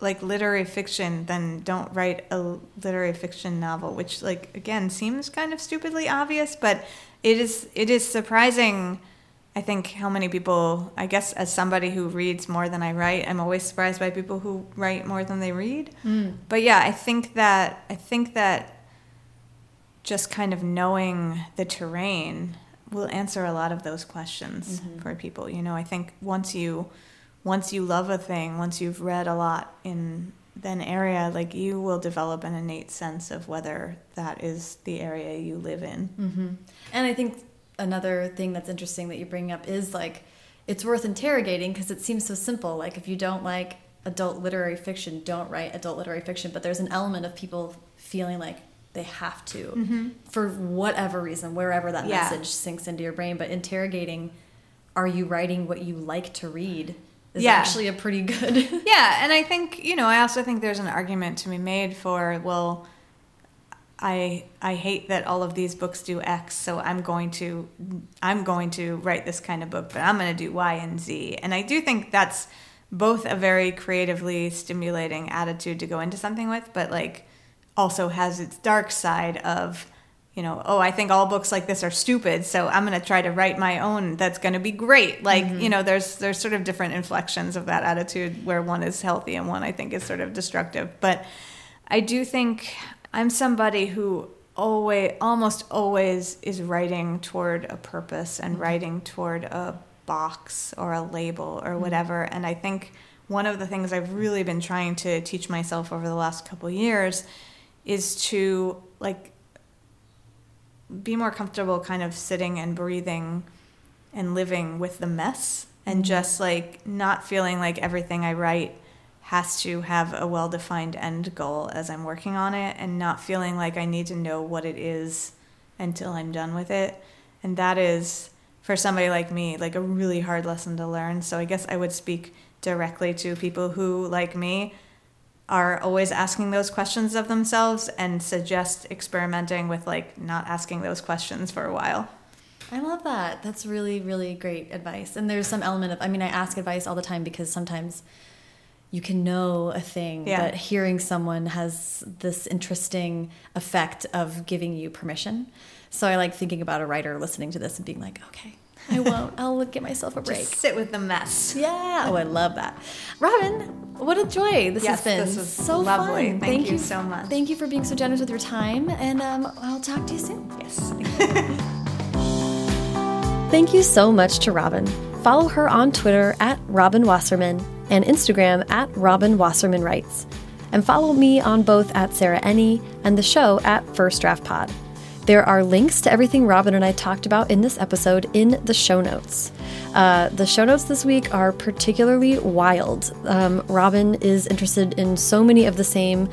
like literary fiction, then don't write a literary fiction novel, which like again seems kind of stupidly obvious, but it is it is surprising I think how many people, I guess, as somebody who reads more than I write, I'm always surprised by people who write more than they read. Hmm. But yeah, I think that I think that just kind of knowing the terrain will answer a lot of those questions mm-hmm. for people. You know, I think once you once you love a thing, once you've read a lot in an area, like you will develop an innate sense of whether that is the area you live in. Mm-hmm. And I think another thing that's interesting that you bring up is like it's worth interrogating because it seems so simple. Like if you don't like adult literary fiction, don't write adult literary fiction. But there's an element of people feeling like they have to for whatever reason, wherever that Yeah. message sinks into your brain. But interrogating, are you writing what you like to read? Is Yeah. actually a pretty good. *laughs* Yeah, and I think you know, I also think there's an argument to be made for well, I I hate that all of these books do X, so I'm going to I'm going to write this kind of book, but I'm going to do Y and Z. And I do think that's both a very creatively stimulating attitude to go into something with, but like also has its dark side of you know, oh, I think all books like this are stupid, so I'm going to try to write my own that's going to be great. Like, mm-hmm. you know, there's there's sort of different inflections of that attitude where one is healthy and one I think is sort of destructive. But I do think I'm somebody who always almost always is writing toward a purpose and mm-hmm. writing toward a box or a label or mm-hmm. whatever. And I think one of the things I've really been trying to teach myself over the last couple years is to like be more comfortable kind of sitting and breathing and living with the mess and mm-hmm. just like not feeling like everything I write has to have a well defined end goal as I'm working on it and not feeling like I need to know what it is until I'm done with it. And that is, for somebody like me, like a really hard lesson to learn. So I guess I would speak directly to people who, like me, are always asking those questions of themselves and suggest experimenting with like not asking those questions for a while. I love that. That's really, really great advice. And there's some element of, I mean, I ask advice all the time because sometimes you can know a thing, yeah. but hearing someone has this interesting effect of giving you permission. So I like thinking about a writer listening to this and being like, okay, I won't. I'll get myself a break. Just sit with the mess. Yeah. Oh, I love that. Robin, what a joy this yes, has been. This was so lovely. fun. Thank, Thank you, you, so much. Thank you for being so generous with your time, and um, I'll talk to you soon. Yes. *laughs* Thank you so much to Robin. Follow her on Twitter at Robin Wasserman and Instagram at Robin Wasserman Writes. And follow me on both at Sarah Enni and the show at First Draft Pod. There are links to everything Robin and I talked about in this episode in the show notes. Uh, the show notes this week are particularly wild. Um, Robin is interested in so many of the same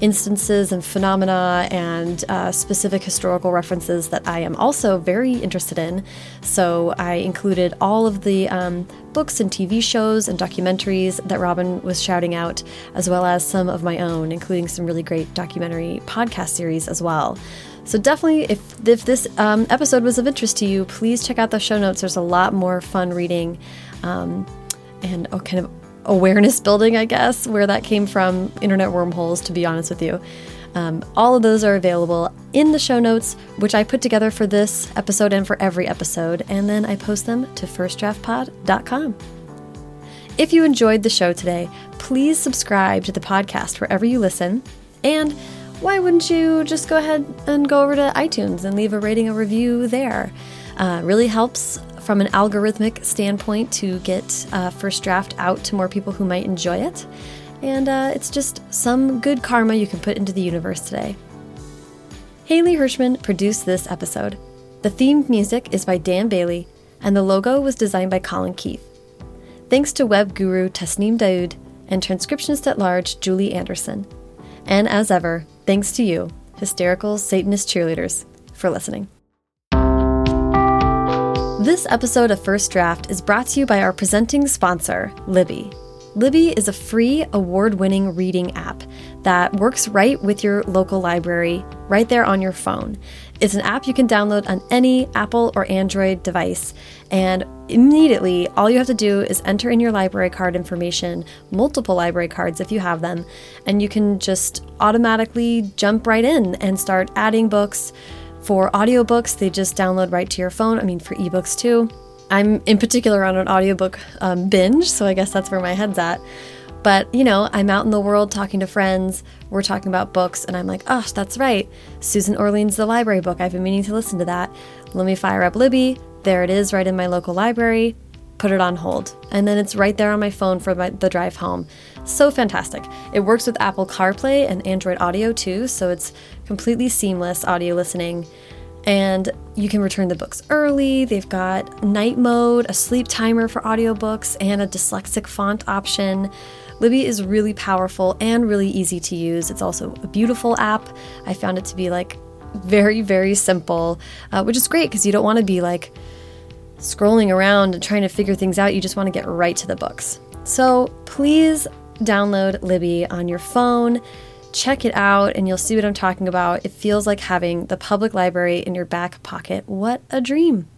instances and phenomena and uh, specific historical references that I am also very interested in. So I included all of the um, books and TV shows and documentaries that Robin was shouting out, as well as some of my own, including some really great documentary podcast series as well. So definitely, if if this um, episode was of interest to you, please check out the show notes. There's a lot more fun reading, um, and oh, kind of awareness building, I guess, where that came from, internet wormholes, to be honest with you. Um, all of those are available in the show notes, which I put together for this episode and for every episode, and then I post them to firstdraftpod.com. If you enjoyed the show today, please subscribe to the podcast wherever you listen. And why wouldn't you just go ahead and go over to iTunes and leave a rating or review there? Uh, really helps from an algorithmic standpoint to get uh, First Draft out to more people who might enjoy it. And uh, it's just some good karma you can put into the universe today. Haley Hirschman produced this episode. The theme music is by Dan Bailey, and the logo was designed by Colin Keith. Thanks to web guru Tasneem Daoud and transcriptionist at large Julie Anderson. And as ever, thanks to you, hysterical Satanist cheerleaders, for listening. This episode of First Draft is brought to you by our presenting sponsor, Libby. Libby is a free, award winning reading app that works right with your local library, right there on your phone. It's an app you can download on any Apple or Android device, and immediately all you have to do is enter in your library card information, multiple library cards if you have them, and you can just automatically jump right in and start adding books for audiobooks, they just download right to your phone. I mean, for ebooks too. I'm in particular on an audiobook um, binge, so I guess that's where my head's at. But, you know, I'm out in the world talking to friends, we're talking about books, and I'm like, oh, that's right. Susan Orlean's The Library Book. I've been meaning to listen to that. Let me fire up Libby. There it is, right in my local library. Put it on hold. And then it's right there on my phone for my, the drive home. So fantastic. It works with Apple CarPlay and Android Auto too, so it's completely seamless audio listening. And you can return the books early. They've got night mode, a sleep timer for audiobooks, and a dyslexic font option. Libby is really powerful and really easy to use. It's also a beautiful app. I found it to be like very, very simple, uh, which is great because you don't want to be like scrolling around and trying to figure things out. You just want to get right to the books. So please download Libby on your phone. Check it out and you'll see what I'm talking about. It feels like having the public library in your back pocket. What a dream!